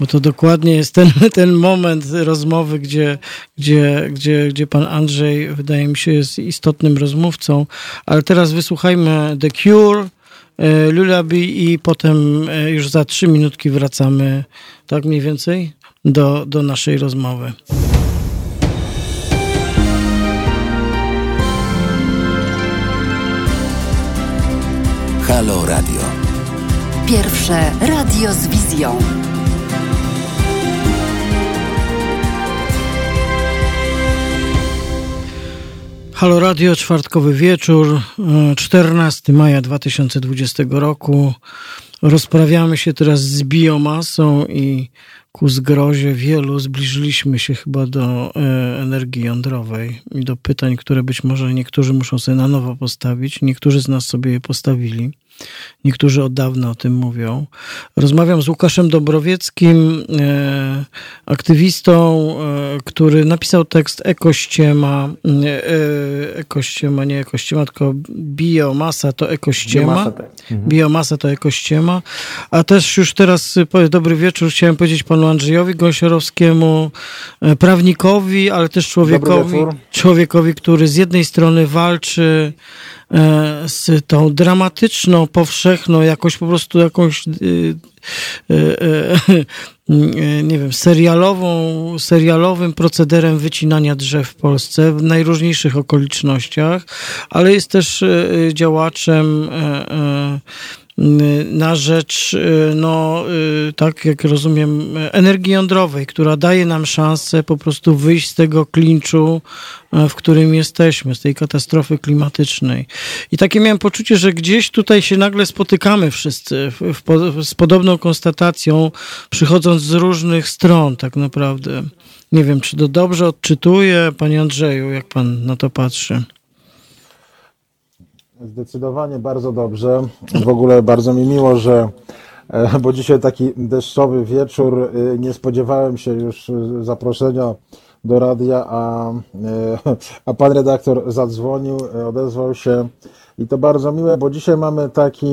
bo to dokładnie jest ten, (laughs) ten moment rozmowy, gdzie, gdzie, gdzie, gdzie pan Andrzej, wydaje mi się, jest istotnym rozmówcą. Ale teraz wysłuchajmy The Cure, e, Lullaby i potem e, już za trzy minutki wracamy, tak mniej więcej, do, do naszej rozmowy. Halo Radio. Pierwsze radio z wizją. Halo Radio, czwartkowy wieczór, 14 maja 2020 roku. Rozprawiamy się teraz z biomasą i ku zgrozie wielu zbliżyliśmy się chyba do e, energii jądrowej i do pytań, które być może niektórzy muszą sobie na nowo postawić. Niektórzy z nas sobie je postawili. Niektórzy od dawna o tym mówią. Rozmawiam z Łukaszem Dobrowieckim, e, aktywistą, e, który napisał tekst Ekościema, e, Ekościema, nie Ekościema, tylko Biomasa to Ekościema. Biomasa, tak. mhm. Biomasa to Ekościema. A też już teraz, dobry wieczór, chciałem powiedzieć panu Andrzejowi Gąsiorowskiemu, prawnikowi, ale też człowiekowi, człowiekowi, który z jednej strony walczy E, z tą dramatyczną, powszechną, jakoś po prostu jakąś y, y, (laughs) nie wiem, serialową, serialowym procederem wycinania drzew w Polsce w najróżniejszych okolicznościach, ale jest też działaczem e, na rzecz, y, no, y, tak jak rozumiem, energii jądrowej, która daje nam szansę po prostu wyjść z tego klinczu, e, w którym jesteśmy, z tej katastrofy klimatycznej. I takie miałem poczucie, że gdzieś tutaj się nagle spotykamy wszyscy w, w, z podobną konstatacją, przychodząc z różnych stron, tak naprawdę. Nie wiem, czy to dobrze odczytuję, panie Andrzeju, jak pan na to patrzy. Zdecydowanie bardzo dobrze. W ogóle bardzo mi miło, że e, bo dzisiaj taki deszczowy wieczór, e, nie spodziewałem się już zaproszenia do radia, a, e, a pan redaktor zadzwonił, odezwał się i to bardzo miłe, bo dzisiaj mamy taki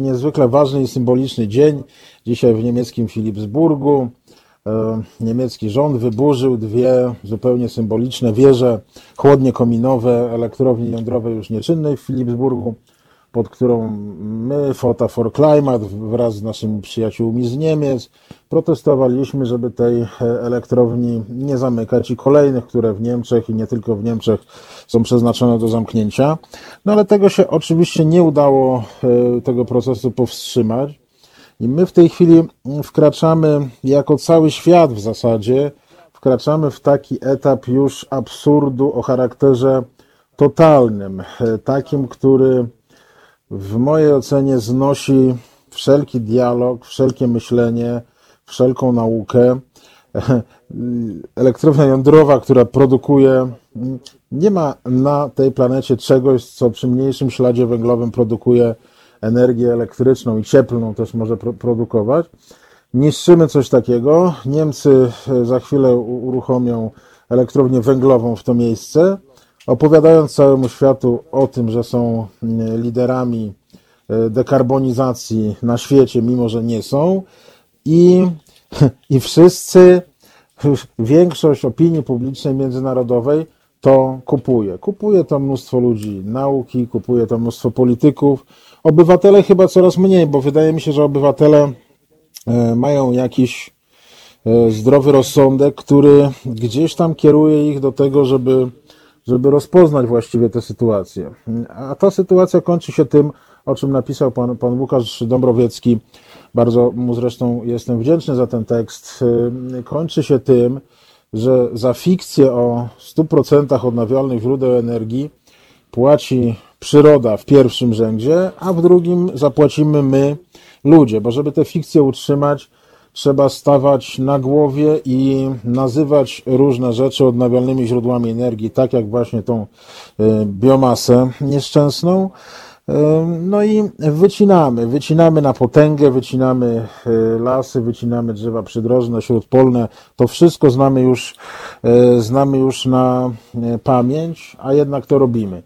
niezwykle ważny i symboliczny dzień. Dzisiaj w niemieckim Filipsburgu niemiecki rząd wyburzył dwie zupełnie symboliczne wieże, chłodnie kominowe elektrowni jądrowej już nieczynnej w Philipsburgu, pod którą my, Fota for Climate, wraz z naszymi przyjaciółmi z Niemiec, protestowaliśmy, żeby tej elektrowni nie zamykać i kolejnych, które w Niemczech i nie tylko w Niemczech są przeznaczone do zamknięcia. No ale tego się oczywiście nie udało e, tego procesu powstrzymać. I my w tej chwili wkraczamy, jako cały świat w zasadzie, wkraczamy w taki etap już absurdu o charakterze totalnym, takim, który w mojej ocenie znosi wszelki dialog, wszelkie myślenie, wszelką naukę. Elektrownia jądrowa, która produkuje, nie ma na tej planecie czegoś, co przy mniejszym śladzie węglowym produkuje energię elektryczną i cieplną też może pro produkować. Niszczymy coś takiego. Niemcy e, za chwilę uruchomią elektrownię węglową w to miejsce, opowiadając całemu światu o tym, że są liderami e, dekarbonizacji na świecie, mimo że nie są. I, (laughs) i wszyscy, większość opinii publicznej międzynarodowej to kupuje. Kupuje to mnóstwo ludzi nauki, kupuje to mnóstwo polityków. Obywatele chyba coraz mniej, bo wydaje mi się, że obywatele e, mają jakiś e, zdrowy rozsądek, który gdzieś tam kieruje ich do tego, żeby, żeby rozpoznać właściwie tę sytuację. A ta sytuacja kończy się tym, o czym napisał pan, pan Łukasz Dąbrowiecki. Bardzo mu zresztą jestem wdzięczny za ten tekst. E, kończy się tym, że za fikcję o 100% odnawialnych źródeł energii płaci przyroda w pierwszym rzędzie, a w drugim zapłacimy my, ludzie, bo żeby tę fikcję utrzymać, trzeba stawać na głowie i nazywać różne rzeczy odnawialnymi źródłami energii, tak jak właśnie tą y, biomasę nieszczęsną. No i wycinamy, wycinamy na potęgę, wycinamy e, lasy, wycinamy drzewa przydrożne, śródpolne. To wszystko znamy już, e, znamy już na e, pamięć, a jednak to robimy.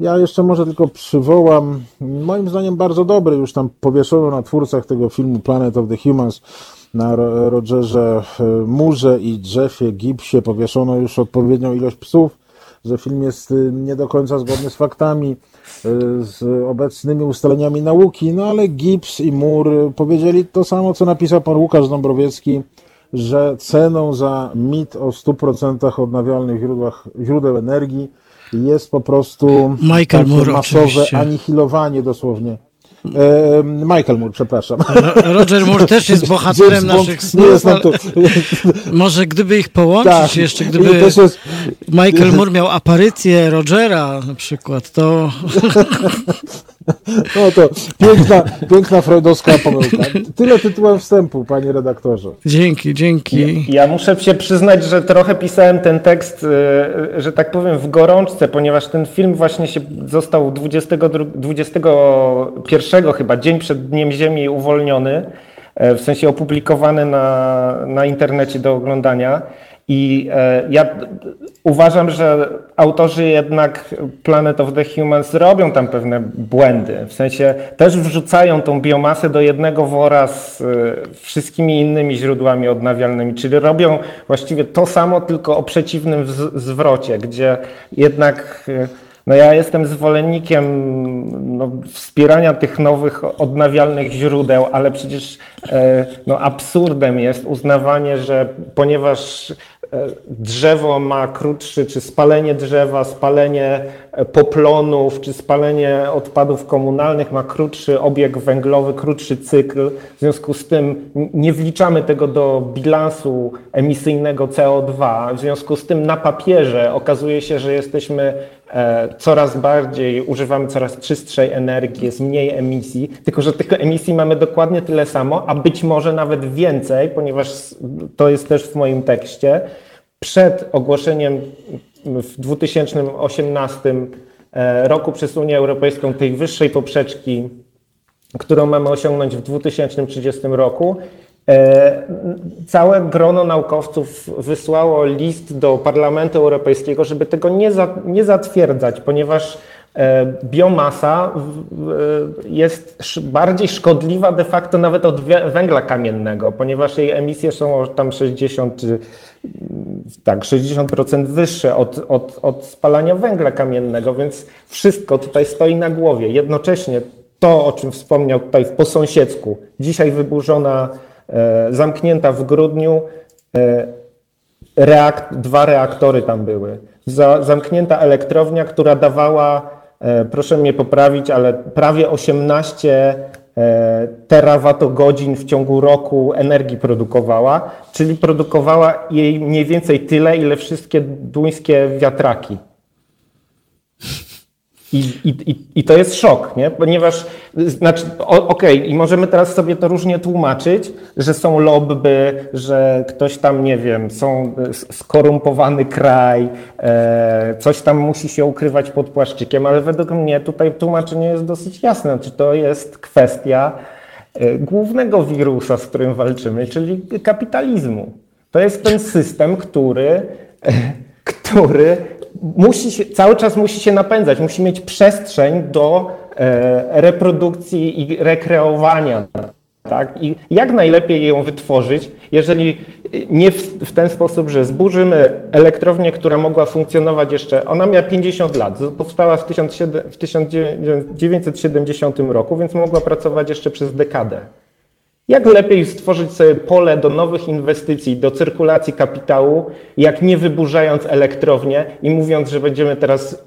Ja jeszcze może tylko przywołam, moim zdaniem bardzo dobry, już tam powieszono na twórcach tego filmu Planet of the Humans, na Rogerze Murze i Jeffie Gipsie powieszono już odpowiednią ilość psów, że film jest nie do końca zgodny z faktami, Y, z obecnymi ustaleniami nauki, no ale Gibbs i Moore powiedzieli to samo, co napisał pan Łukasz Dąbrowiecki, że ceną za mit o 100% odnawialnych źródłach, źródeł energii jest po prostu Michael Moore, masowe oczywiście. anihilowanie dosłownie E, Michael Moore, przepraszam. Roger Moore też jest bohaterem naszych snów. Tu. Może gdyby ich połączyć tak, jeszcze, gdyby jest... Michael Moore miał aparycję Rogera na przykład, to... (laughs) No to piękna, piękna freudowska pomyłka. Tyle tytułem wstępu, panie redaktorze. Dzięki, dzięki. Ja, ja, muszę się przyznać, że trochę pisałem ten tekst, y, że tak powiem, w gorączce, ponieważ ten film właśnie się został 22, 21 chyba, dzień przed Dniem Ziemi uwolniony, e, w sensie opublikowany na, na internecie do oglądania. I e, ja uważam, że autorzy jednak Planet of the Humans robią tam pewne błędy. W sensie też wrzucają tą biomasę do jednego wora z e, wszystkimi innymi źródłami odnawialnymi, czyli robią właściwie to samo, tylko o przeciwnym zwrocie, gdzie jednak e, no ja jestem zwolennikiem no, wspierania tych nowych odnawialnych źródeł, ale przecież no, absurdem jest uznawanie, że ponieważ drzewo ma krótszy, czy spalenie drzewa, spalenie e, poplonów, czy spalenie odpadów komunalnych ma krótszy obieg węglowy, krótszy cykl. W związku z tym nie wliczamy tego do bilansu emisyjnego CO2. W związku z tym na papierze okazuje się, że jesteśmy e, coraz bardziej, używamy coraz czystszej energii, jest mniej emisji, tylko że tych emisji mamy dokładnie tyle samo, a być może nawet więcej, ponieważ to jest też w moim tekście przed ogłoszeniem w 2018 e, roku przez Unię Europejską tej wyższej poprzeczki, którą mamy osiągnąć w 2030 roku, e, całe grono naukowców wysłało list do Parlamentu Europejskiego, żeby tego nie, za, nie zatwierdzać, ponieważ biomasa jest bardziej szkodliwa de facto nawet od węgla kamiennego, ponieważ jej emisje są tam 60 tak, 60% wyższe od, od, od spalania węgla kamiennego, więc wszystko tutaj stoi na głowie. Jednocześnie to, o czym wspomniał tutaj po sąsiedzku, dzisiaj wyburzona, e, zamknięta w grudniu, e, reakt, dwa reaktory tam były. Za, zamknięta elektrownia, która dawała, e, proszę mnie poprawić, ale prawie 18 E, terawatogodzin w ciągu roku energii produkowała, czyli produkowała jej mniej więcej tyle, ile wszystkie duńskie wiatraki. I, i, I to jest szok, nie? ponieważ, znaczy, okej, okay, i możemy teraz sobie to różnie tłumaczyć, że są lobby, że ktoś tam, nie wiem, są skorumpowany kraj, e, coś tam musi się ukrywać pod płaszczykiem, ale według mnie tutaj tłumaczenie jest dosyć jasne, znaczy to jest kwestia e, głównego wirusa, z którym walczymy, czyli kapitalizmu. To jest ten system, który, e, który musi się, cały czas musi się napędzać, musi mieć przestrzeń do e, reprodukcji i rekreowania. Tak? I jak najlepiej ją wytworzyć, jeżeli nie w, w, ten sposób, że zburzymy elektrownię, która mogła funkcjonować jeszcze, ona miała 50 lat, powstała w, 1970 roku, więc mogła pracować jeszcze przez dekadę. Jak lepiej stworzyć sobie pole do nowych inwestycji, do cyrkulacji kapitału, jak nie wyburzając elektrownię i mówiąc, że będziemy teraz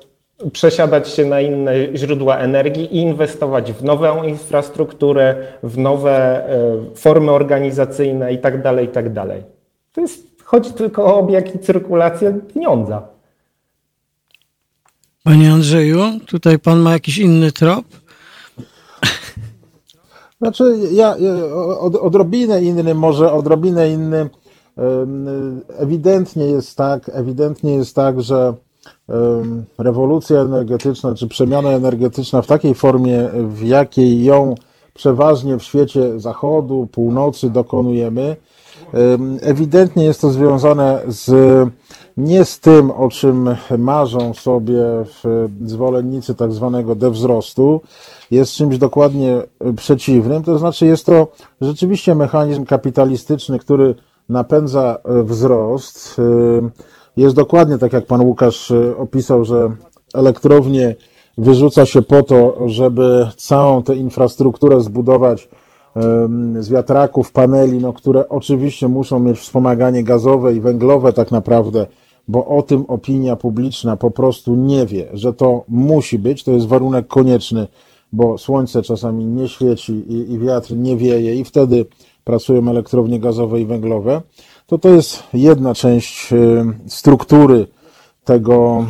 przesiadać się na inne źródła energii i inwestować w nową infrastrukturę, w nowe e, formy organizacyjne itd., tak itd. Tak to jest, chodzi tylko o obieg i cyrkulację pieniądza. Panie Andrzeju, tutaj pan ma jakiś inny trop? Znaczy, ja, od, odrobinę inny, może odrobinę inny. Ewidentnie jest tak, ewidentnie jest tak, że rewolucja energetyczna, czy przemiana energetyczna w takiej formie, w jakiej ją przeważnie w świecie zachodu, północy dokonujemy, ewidentnie jest to związane z, nie z tym, o czym marzą sobie zwolennicy tak zwanego dewzrostu, jest czymś dokładnie przeciwnym, to znaczy jest to rzeczywiście mechanizm kapitalistyczny, który napędza wzrost, jest dokładnie tak, jak pan Łukasz e, opisał, że elektrownie wyrzuca się po to, żeby całą tę infrastrukturę zbudować z wiatraków, paneli, no, które oczywiście muszą mieć wspomaganie gazowe i węglowe tak naprawdę, bo o tym opinia publiczna po prostu nie wie, że to musi być, to jest warunek konieczny, bo słońce czasami nie świeci i, i wiatr nie wieje i wtedy pracują elektrownie gazowe i węglowe. To to jest jedna część struktury tego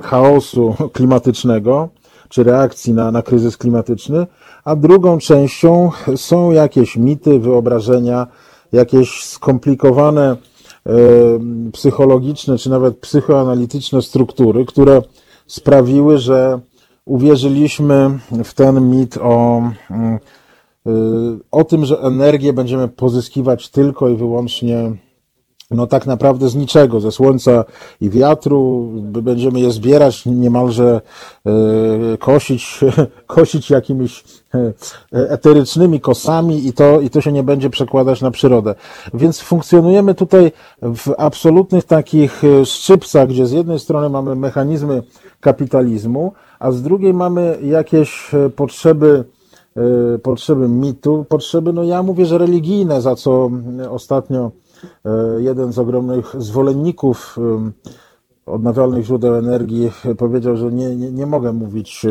chaosu klimatycznego, czy reakcji na, na kryzys klimatyczny, a drugą częścią są jakieś mity, wyobrażenia, jakieś skomplikowane y, psychologiczne, czy nawet psychoanalityczne struktury, które sprawiły, że uwierzyliśmy w ten mit o Y, o tym, że energię będziemy pozyskiwać tylko i wyłącznie no tak naprawdę z niczego, ze słońca i wiatru, będziemy je zbierać, niemalże y, kosić, (laughs) kosić jakimiś y, eterycznymi kosami i to, i to się nie będzie przekładać na przyrodę. Więc funkcjonujemy tutaj w absolutnych takich szczypcach, gdzie z jednej strony mamy mechanizmy kapitalizmu, a z drugiej mamy jakieś potrzeby potrzeby mitu, potrzeby, no ja mówię, że religijne, za co ostatnio jeden z ogromnych zwolenników odnawialnych źródeł energii powiedział, że nie, nie, nie mogę mówić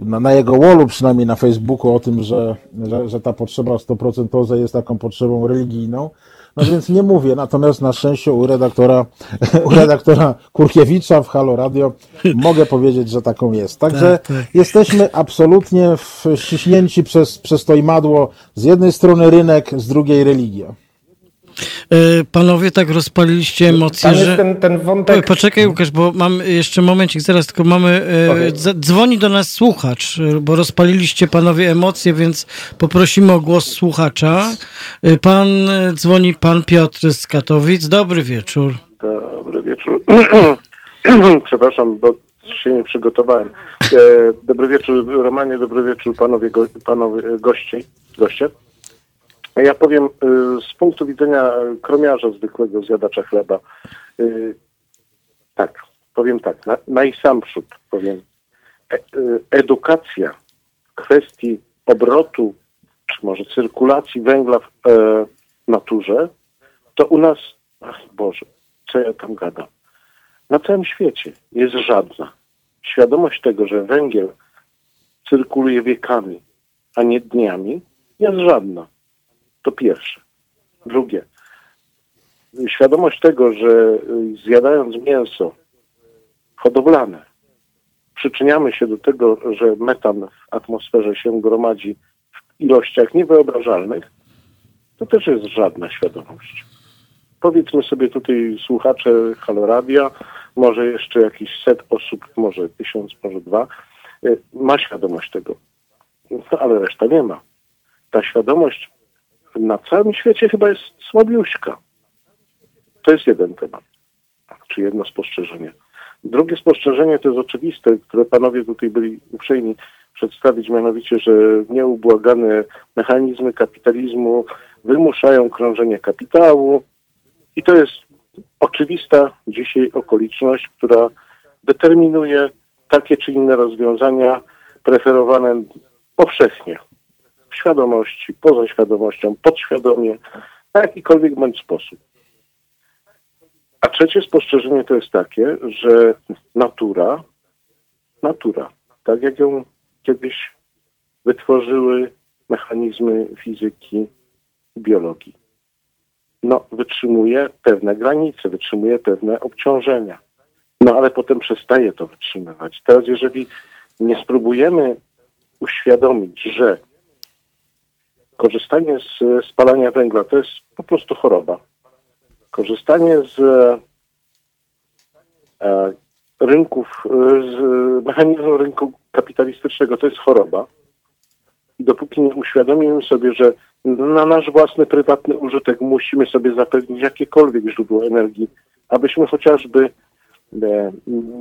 na, na jego wallu, przynajmniej na Facebooku, o tym, że, że, że ta potrzeba 100% jest taką potrzebą religijną. No więc nie mówię, natomiast na szczęście u redaktora, (laughs) u redaktora Kurkiewicza w Halo Radio mogę powiedzieć, że taką jest. Także tak, tak. jesteśmy absolutnie ściśnięci przez, przez to imadło. Z jednej strony rynek, z drugiej religia. E, panowie tak rozpaliliście emocje, że... Ten, ten wątek... Poczekaj Łukasz, bo mam jeszcze momencik, zaraz tylko mamy... E, okay. Dzwoni do nas słuchacz, e, bo rozpaliliście panowie emocje, więc poprosimy o głos słuchacza. Pan dzwoni, pan Piotr z Katowic. Dobry wieczór. Dobry wieczór. (clears throat) Przepraszam, bo się nie przygotowałem. Dobry wieczór Romanie, dobry wieczór panowie, go, panowie goście. goście. Ja powiem y, z punktu widzenia kromiarza zwykłego, zjadacza chleba. Y, tak, powiem tak, na, najsamprzód powiem. E, y, edukacja kwestii obrotu, czy może cyrkulacji węgla w e, naturze, to u nas, ach Boże, co ja tam gadam, na całym świecie jest żadna. Świadomość tego, że węgiel cyrkuluje wiekami, a nie dniami, jest żadna. To pierwsze. Drugie, świadomość tego, że y, zjadając mięso hodowlane, przyczyniamy się do tego, że metan w atmosferze się gromadzi w ilościach niewyobrażalnych, to też jest żadna świadomość. Powiedzmy sobie tutaj słuchacze Haloradia, może jeszcze jakiś set osób, może tysiąc, może dwa, y, ma świadomość tego, no, ale reszta nie ma. Ta świadomość na całym świecie chyba jest słabiuśka. To jest jeden temat, czy jedno spostrzeżenie. Drugie spostrzeżenie to jest oczywiste, które panowie tutaj byli uprzejmi przedstawić, mianowicie, że nieubłagane mechanizmy kapitalizmu wymuszają krążenie kapitału i to jest oczywista dzisiaj okoliczność, która determinuje takie czy inne rozwiązania preferowane powszechnie w świadomości, poza świadomością, podświadomie, na jakikolwiek bądź sposób. A trzecie spostrzeżenie to jest takie, że natura, natura, tak jak ją kiedyś wytworzyły mechanizmy fizyki biologii, no, wytrzymuje pewne granice, wytrzymuje pewne obciążenia. No ale potem przestaje to wytrzymywać. Teraz jeżeli nie spróbujemy uświadomić, że korzystanie z spalania węgla to jest po prostu choroba. Korzystanie z e, rynków, z mechanizmu rynku kapitalistycznego to jest choroba. I dopóki nie uświadomimy sobie, że na nasz własny prywatny użytek musimy sobie zapewnić jakiekolwiek źródło energii, abyśmy chociażby e,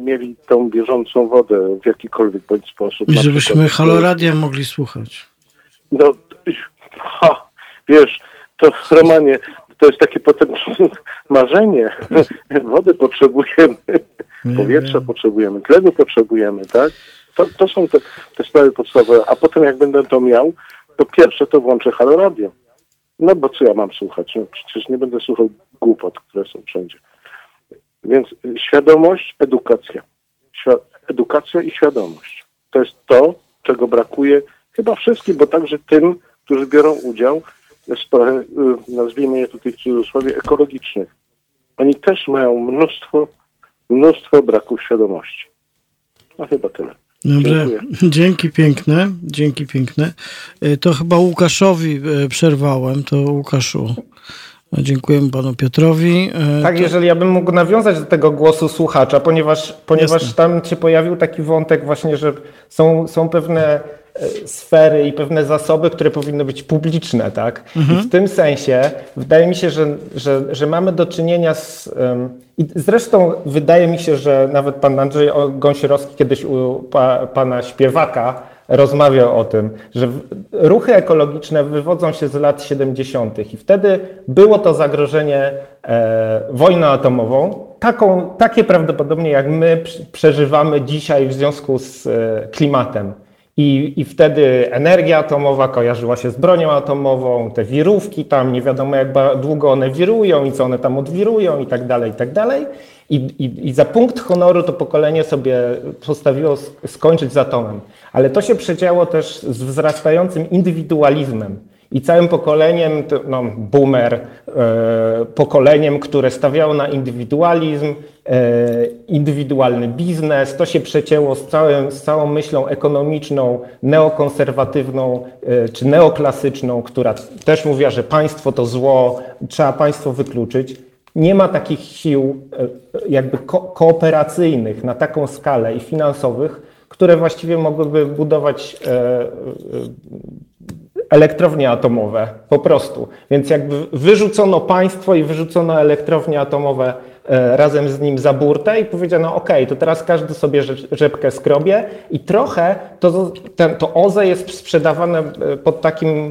mieli tą bieżącą wodę w jakikolwiek bądź sposób. I żebyśmy przykład, haloradia mogli słuchać. No, ha, wiesz, to Romanie, to jest takie potem (laughs) marzenie. (laughs) Wody potrzebujemy, powietrza potrzebujemy, tlenu potrzebujemy, tak? To, to są te, te sprawy podstawowe. A potem jak będę to miał, to pierwsze to włączę haloradio. No bo co ja mam słuchać? No, przecież nie będę słuchał głupot, które są wszędzie. Więc świadomość, edukacja. Edukacja i świadomość. To jest to, czego brakuje chyba wszystkim, bo także tym, którzy biorą udział w sprawach, y, nazwijmy je tutaj w cudzysłowie, ekologicznych. Oni też mają mnóstwo, mnóstwo braków świadomości. No chyba tyle. Dobrze, Dziękuję. dzięki piękne, dzięki piękne. Y, To chyba Łukaszowi y, przerwałem, to Łukaszu. Dziękujemy panu Piotrowi. Tak, to- jeżeli ja bym mógł nawiązać do tego głosu słuchacza, ponieważ, ponieważ Jasne. tam się pojawił taki wątek właśnie, że są, są pewne sfery i pewne zasoby, które powinny być publiczne, tak? I w tym sensie wydaje mi się, że, że, że mamy do czynienia z... em, I zresztą wydaje mi się, że nawet pan Andrzej Gąsierowski kiedyś u pa, pana śpiewaka rozmawiał o tym, że ruchy ekologiczne wywodzą się z lat 70. i wtedy było to zagrożenie e, wojną atomową, taką, takie prawdopodobnie jak my przeżywamy dzisiaj w związku z e, klimatem. I, I wtedy energia atomowa kojarzyła się z bronią atomową, te wirówki tam, nie wiadomo jak długo one wirują i co one tam odwirują i tak dalej, i tak dalej. I, i, I za punkt honoru to pokolenie sobie postawiło sk- skończyć z atomem. Ale to się przedziało też z wzrastającym indywidualizmem. I całym pokoleniem, no, boomer, e, pokoleniem, które stawiało na indywidualizm, e, indywidualny biznes. To się przecięło z, całym, z całą myślą ekonomiczną, neokonserwatywną e, czy neoklasyczną, która też mówiła, że państwo to zło, trzeba państwo wykluczyć. Nie ma takich sił jakby ko kooperacyjnych na taką skalę i finansowych, które właściwie mogłyby budować elektrownie atomowe, po prostu. Więc jakby wyrzucono państwo i wyrzucono elektrownie atomowe e, razem z nim za burtę i powiedziano, ok, to teraz każdy sobie rzep- rzepkę skrobie i trochę to, ten, to OZE jest sprzedawane e, pod takim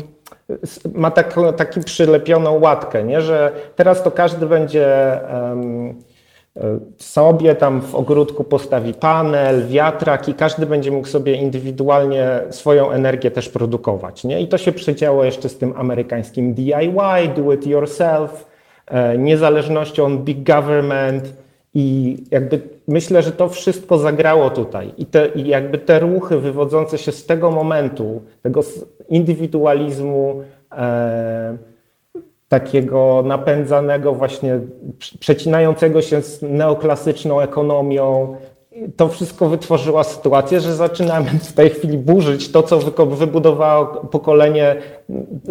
ma taką, taki przylepioną łatkę, nie? że teraz to każdy będzie em, sobie tam w ogródku postawi panel, wiatrak i każdy będzie mógł sobie indywidualnie swoją energię też produkować. Nie? I to się przedziało jeszcze z tym amerykańskim DIY, do it yourself, e, niezależnością big government i jakby myślę, że to wszystko zagrało tutaj. I, te, i jakby te ruchy wywodzące się z tego momentu, tego indywidualizmu, e, takiego napędzanego właśnie, prze- przecinającego się z neoklasyczną ekonomią. To wszystko wytworzyła sytuację, że zaczynamy w tej chwili burzyć to, co wybudowało pokolenie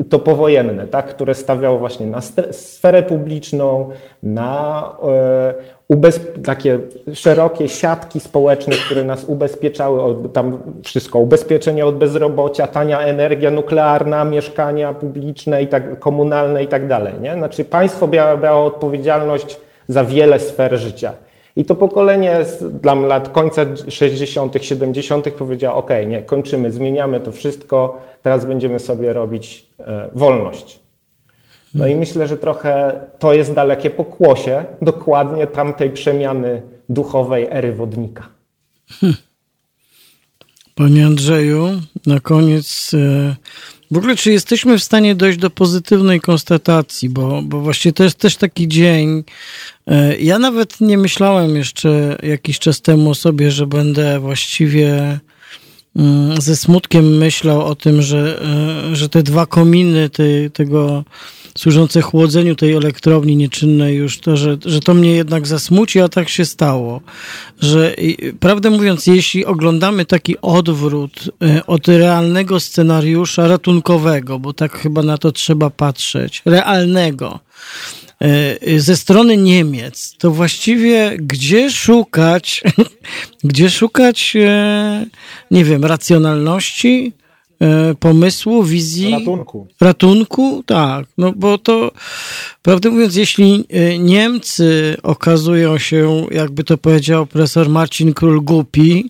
to powojenne, tak? które stawiało właśnie na sferę publiczną, na e, ubez- takie szerokie siatki społeczne, które nas ubezpieczały, od, tam wszystko, ubezpieczenie od bezrobocia, tania energia nuklearna, mieszkania publiczne i tak, komunalne i tak dalej. Nie? Znaczy państwo brało, odpowiedzialność za wiele sfer życia. I to pokolenie dla lat końca 60., 70. powiedziało: OK, nie, kończymy, zmieniamy to wszystko, teraz będziemy sobie robić e, wolność. No i myślę, że trochę to jest dalekie pokłosie dokładnie tamtej przemiany duchowej ery wodnika. Hmm. Panie Andrzeju, na koniec. E, w ogóle, czy jesteśmy w stanie dojść do pozytywnej konstatacji? Bo, bo właśnie to jest też taki dzień. E, ja nawet nie myślałem jeszcze jakiś czas temu o sobie, że będę właściwie mm, ze smutkiem myślał o tym, że, e, że te dwa kominy tej, tego służące chłodzeniu tej elektrowni nieczynnej już, to, że, że to mnie jednak zasmuci, a tak się stało. Że prawdę mówiąc, jeśli oglądamy taki odwrót e, od realnego scenariusza ratunkowego, bo tak chyba na to trzeba patrzeć, realnego, e, ze strony Niemiec, to właściwie gdzie szukać, (laughs) gdzie szukać, e, nie wiem, racjonalności, pomysłu, wizji. Ratunku. Ratunku, tak. No bo to, prawdę mówiąc, jeśli e, Niemcy okazują się, jakby to powiedział profesor Marcin Król, głupi,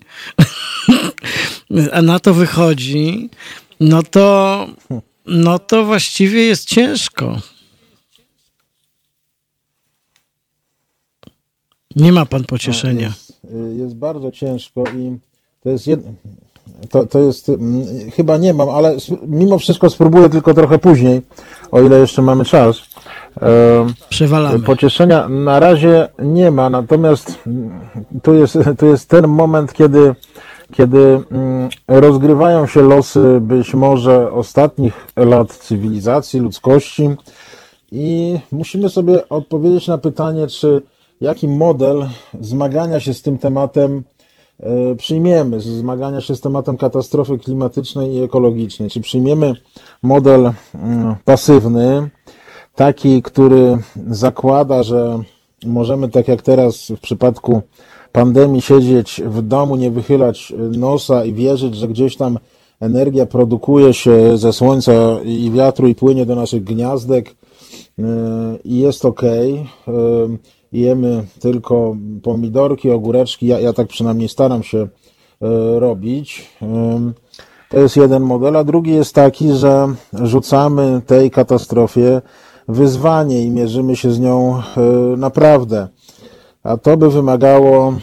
(laughs) a na to wychodzi, no to, no to właściwie jest ciężko. Nie ma pan pocieszenia. Jest, jest bardzo ciężko i to jest jedno to, to jest, mm, chyba nie mam, ale mimo wszystko spróbuję tylko trochę później, o ile jeszcze mamy czas. Przewalamy. Pocieszenia na razie nie ma, natomiast mm, tu jest, (laughs) tu jest ten moment, kiedy, kiedy mm, rozgrywają się losy być może ostatnich lat cywilizacji, ludzkości i musimy sobie odpowiedzieć na pytanie, czy jaki model zmagania się z tym tematem przyjmiemy z zmagania się z tematem katastrofy klimatycznej i ekologicznej? Czy przyjmiemy model mm, pasywny, taki, który zakłada, że możemy tak jak teraz w przypadku pandemii siedzieć w domu, nie wychylać nosa i wierzyć, że gdzieś tam energia produkuje się ze słońca i wiatru i płynie do naszych gniazdek e, i jest ok jemy tylko pomidorki, ogóreczki. Ja, ja tak przynajmniej staram się e, robić. To jest jeden model, a drugi jest taki, że rzucamy tej katastrofie wyzwanie i mierzymy się z nią e, naprawdę. A to by wymagało,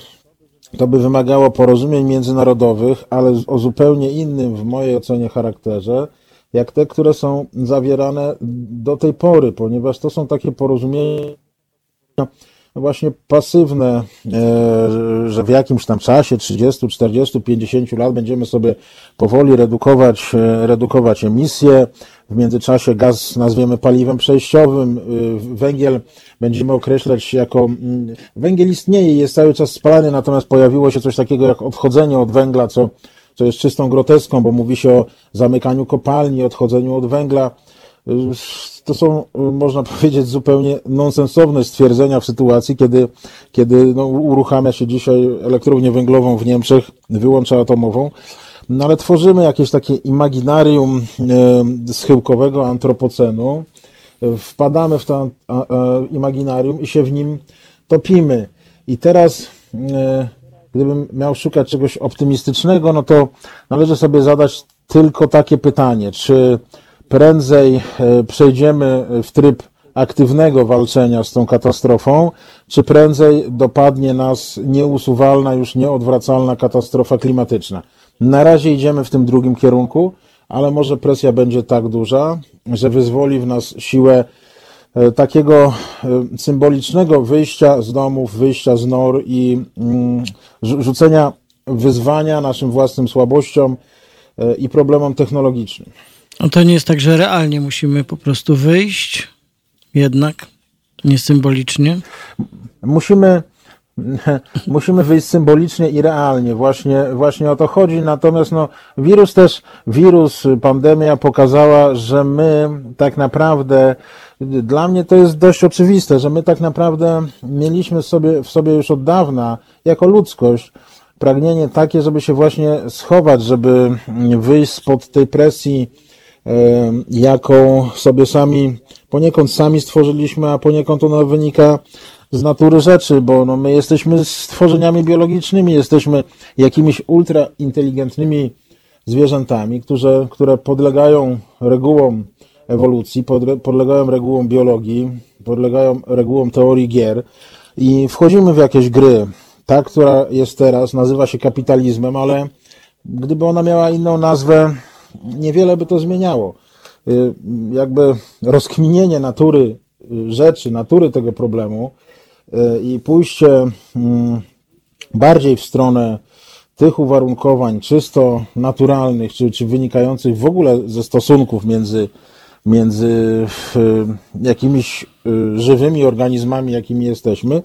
to by wymagało porozumień międzynarodowych, ale o zupełnie innym w mojej ocenie charakterze, jak te, które są zawierane do tej pory, ponieważ to są takie porozumienia, właśnie pasywne, e, że w jakimś tam czasie 30, 40, 50 lat będziemy sobie powoli redukować, e, redukować emisje. W międzyczasie gaz nazwiemy paliwem przejściowym, e, węgiel będziemy określać jako. Mm, węgiel istnieje jest cały czas spalany, natomiast pojawiło się coś takiego jak odchodzenie od węgla, co, co jest czystą groteską, bo mówi się o zamykaniu kopalni, odchodzeniu od węgla to są, można powiedzieć, zupełnie nonsensowne stwierdzenia w sytuacji, kiedy, kiedy no, uruchamia się dzisiaj elektrownię węglową w Niemczech, wyłącza atomową. No ale tworzymy jakieś takie imaginarium e, schyłkowego antropocenu, wpadamy w to imaginarium i się w nim topimy. I teraz, e, gdybym miał szukać czegoś optymistycznego, no to należy sobie zadać tylko takie pytanie, czy prędzej e, przejdziemy w tryb aktywnego walczenia z tą katastrofą, czy prędzej dopadnie nas nieusuwalna, już nieodwracalna katastrofa klimatyczna. Na razie idziemy w tym drugim kierunku, ale może presja będzie tak duża, że wyzwoli w nas siłę e, takiego e, symbolicznego wyjścia z domów, wyjścia z nor i mm, rzucenia wyzwania naszym własnym słabościom i problemom technologicznym. No to nie jest tak, że realnie musimy po prostu wyjść, jednak, nie symbolicznie? Musimy, (laughs) musimy wyjść symbolicznie i realnie. Właśnie, właśnie o to chodzi. Natomiast no, wirus też, wirus, pandemia pokazała, że my tak naprawdę, dla mnie to jest dość oczywiste, że my tak naprawdę mieliśmy sobie, w sobie już od dawna, jako ludzkość, pragnienie takie, żeby się właśnie schować, żeby wyjść spod tej presji jaką sobie sami, poniekąd sami stworzyliśmy, a poniekąd ona wynika z natury rzeczy, bo no, my jesteśmy stworzeniami biologicznymi, jesteśmy jakimiś ultrainteligentnymi zwierzętami, które, które podlegają regułom ewolucji, podlegają regułom biologii, podlegają regułom teorii gier i wchodzimy w jakieś gry. Ta, która jest teraz, nazywa się kapitalizmem, ale gdyby ona miała inną nazwę, niewiele by to zmieniało. Y, jakby rozkminienie natury y, rzeczy, natury tego problemu y, i pójście mm, bardziej w stronę tych uwarunkowań czysto naturalnych, czy, czy wynikających w ogóle ze stosunków między, między jakimiś żywymi organizmami, jakimi jesteśmy,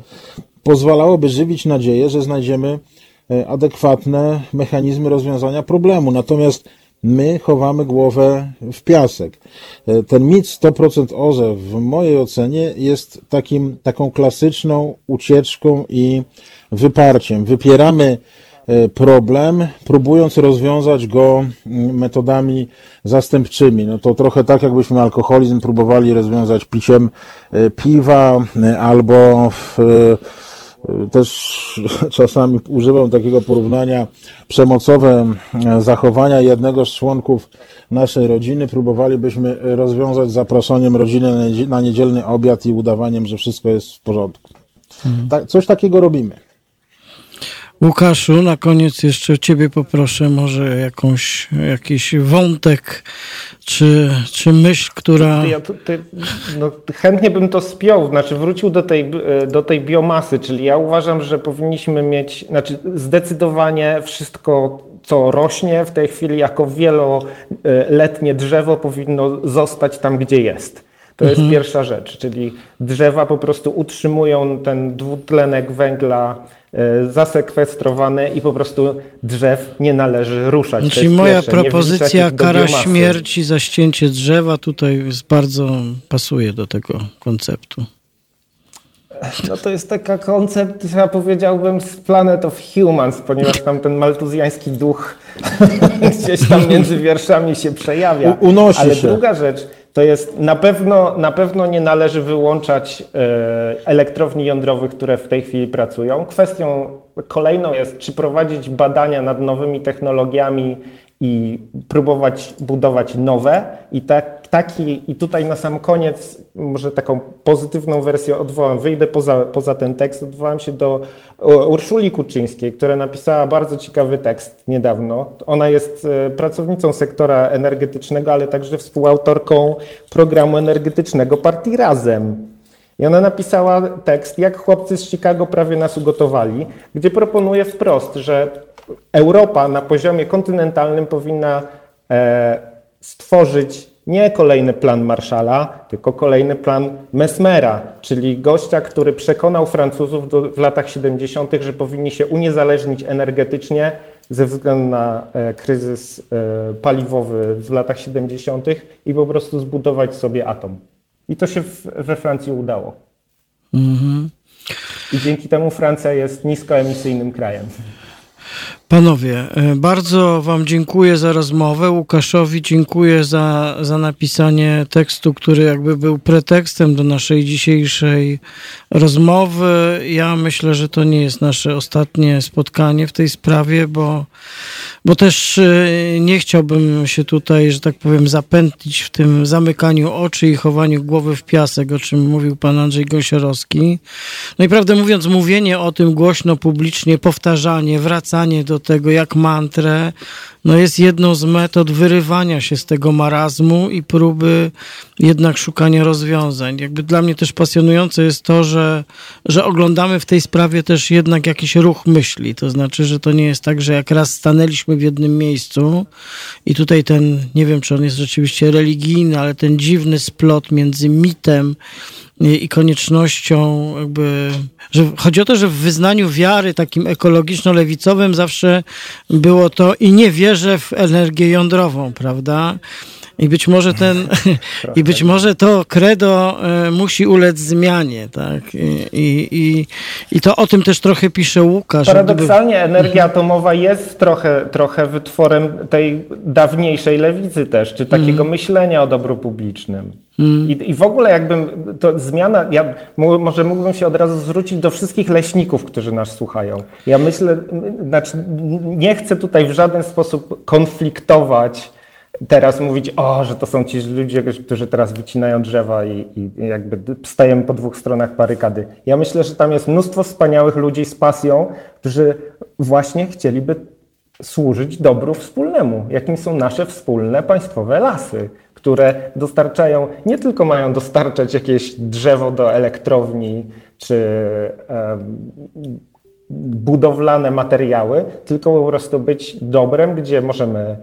pozwalałoby żywić nadzieję, że znajdziemy adekwatne mechanizmy rozwiązania problemu. Natomiast my chowamy głowę w piasek. E, ten mit 100% OZE w mojej ocenie jest takim, taką klasyczną ucieczką i wyparciem. Wypieramy e, problem, próbując rozwiązać go mm, metodami zastępczymi. No to trochę tak, jakbyśmy alkoholizm próbowali rozwiązać piciem e, piwa albo w też (laughs) czasami używam takiego porównania. Przemocowe zachowania jednego z członków naszej rodziny próbowalibyśmy rozwiązać zaproszeniem rodziny na niedzielny obiad i udawaniem, że wszystko jest w porządku. Mhm. Tak, coś takiego robimy. Łukaszu, na koniec jeszcze Ciebie poproszę może jakąś, jakiś wątek czy, czy myśl, która... Ja tutaj, no, chętnie bym to spiął, znaczy wrócił do tej, do tej biomasy, czyli ja uważam, że powinniśmy mieć, znaczy zdecydowanie wszystko, co rośnie w tej chwili jako wieloletnie drzewo powinno zostać tam, gdzie jest. To mhm. jest pierwsza rzecz, czyli drzewa po prostu utrzymują ten dwutlenek węgla zasekwestrowany i po prostu drzew nie należy ruszać. Czyli znaczy, moja pierwsze. propozycja kara śmierci za ścięcie drzewa tutaj jest bardzo pasuje do tego konceptu. No to jest taka koncept, ja powiedziałbym, z Planet of Humans, ponieważ tam ten maltuzjański duch (laughs) gdzieś tam między wierszami się przejawia. U, unosi Ale się. druga rzecz, to jest na pewno, na pewno nie należy wyłączać e, elektrowni jądrowych, które w tej chwili pracują. Kwestią kolejną jest, czy prowadzić badania nad nowymi technologiami i próbować budować nowe. I, tak, taki, I tutaj na sam koniec, może taką pozytywną wersję odwołam, wyjdę poza, poza ten tekst, odwołam się do Urszuli Kuczyńskiej, która napisała bardzo ciekawy tekst niedawno. Ona jest e, pracownicą sektora energetycznego, ale także współautorką programu energetycznego Partii Razem. I ona napisała tekst, jak chłopcy z Chicago prawie nas ugotowali, gdzie proponuje wprost, że Europa na poziomie kontynentalnym powinna e, stworzyć nie kolejny plan Marszala, tylko kolejny plan Mesmera, czyli gościa, który przekonał Francuzów do, w latach 70., że powinni się uniezależnić energetycznie ze względu na e, kryzys e, paliwowy w latach 70. i po prostu zbudować sobie atom. I to się w, we Francji udało. Mm -hmm. I dzięki temu Francja jest niskoemisyjnym krajem. Panowie, e, bardzo Wam dziękuję za rozmowę. Łukaszowi dziękuję za, za napisanie tekstu, który jakby był pretekstem do naszej dzisiejszej rozmowy. Ja myślę, że to nie jest nasze ostatnie spotkanie w tej sprawie, bo, bo też e, nie chciałbym się tutaj, że tak powiem, zapętlić w tym zamykaniu oczy i chowaniu głowy w piasek, o czym mówił pan Andrzej Gąsiorowski. No i prawdę mówiąc, mówienie o tym głośno, publicznie, powtarzanie, wracanie do tego jak mantrę, no jest jedną z metod wyrywania się z tego marazmu i próby jednak szukania rozwiązań. Jakby dla mnie też pasjonujące jest to, że, że oglądamy w tej sprawie też jednak jakiś ruch myśli. To znaczy, że to nie jest tak, że jak raz stanęliśmy w jednym miejscu i tutaj ten, nie wiem czy on jest rzeczywiście religijny, ale ten dziwny splot między mitem i koniecznością jakby, że chodzi o to, że w wyznaniu wiary takim ekologiczno-lewicowym zawsze było to i nie wierzę w energię jądrową, prawda? I być może ten, (laughs) i być może to credo e, musi ulec zmianie, tak? I, i, I to o tym też trochę pisze Łukasz. Paradoksalnie gdyby... energia atomowa jest trochę, trochę wytworem tej dawniejszej lewicy też, czy takiego mm. myślenia o dobru publicznym. I, I w ogóle jakbym, to zmiana, ja może mógłbym się od razu zwrócić do wszystkich leśników, którzy nas słuchają. Ja myślę, znaczy nie chcę tutaj w żaden sposób konfliktować teraz mówić, o, że to są ci ludzie, którzy teraz wycinają drzewa i, i jakby stajemy po dwóch stronach barykady. Ja myślę, że tam jest mnóstwo wspaniałych ludzi z pasją, którzy właśnie chcieliby służyć dobru wspólnemu, jakim są nasze wspólne państwowe lasy, które dostarczają, nie tylko mają dostarczać jakieś drzewo do elektrowni czy budowlane materiały, tylko po prostu być dobrem, gdzie możemy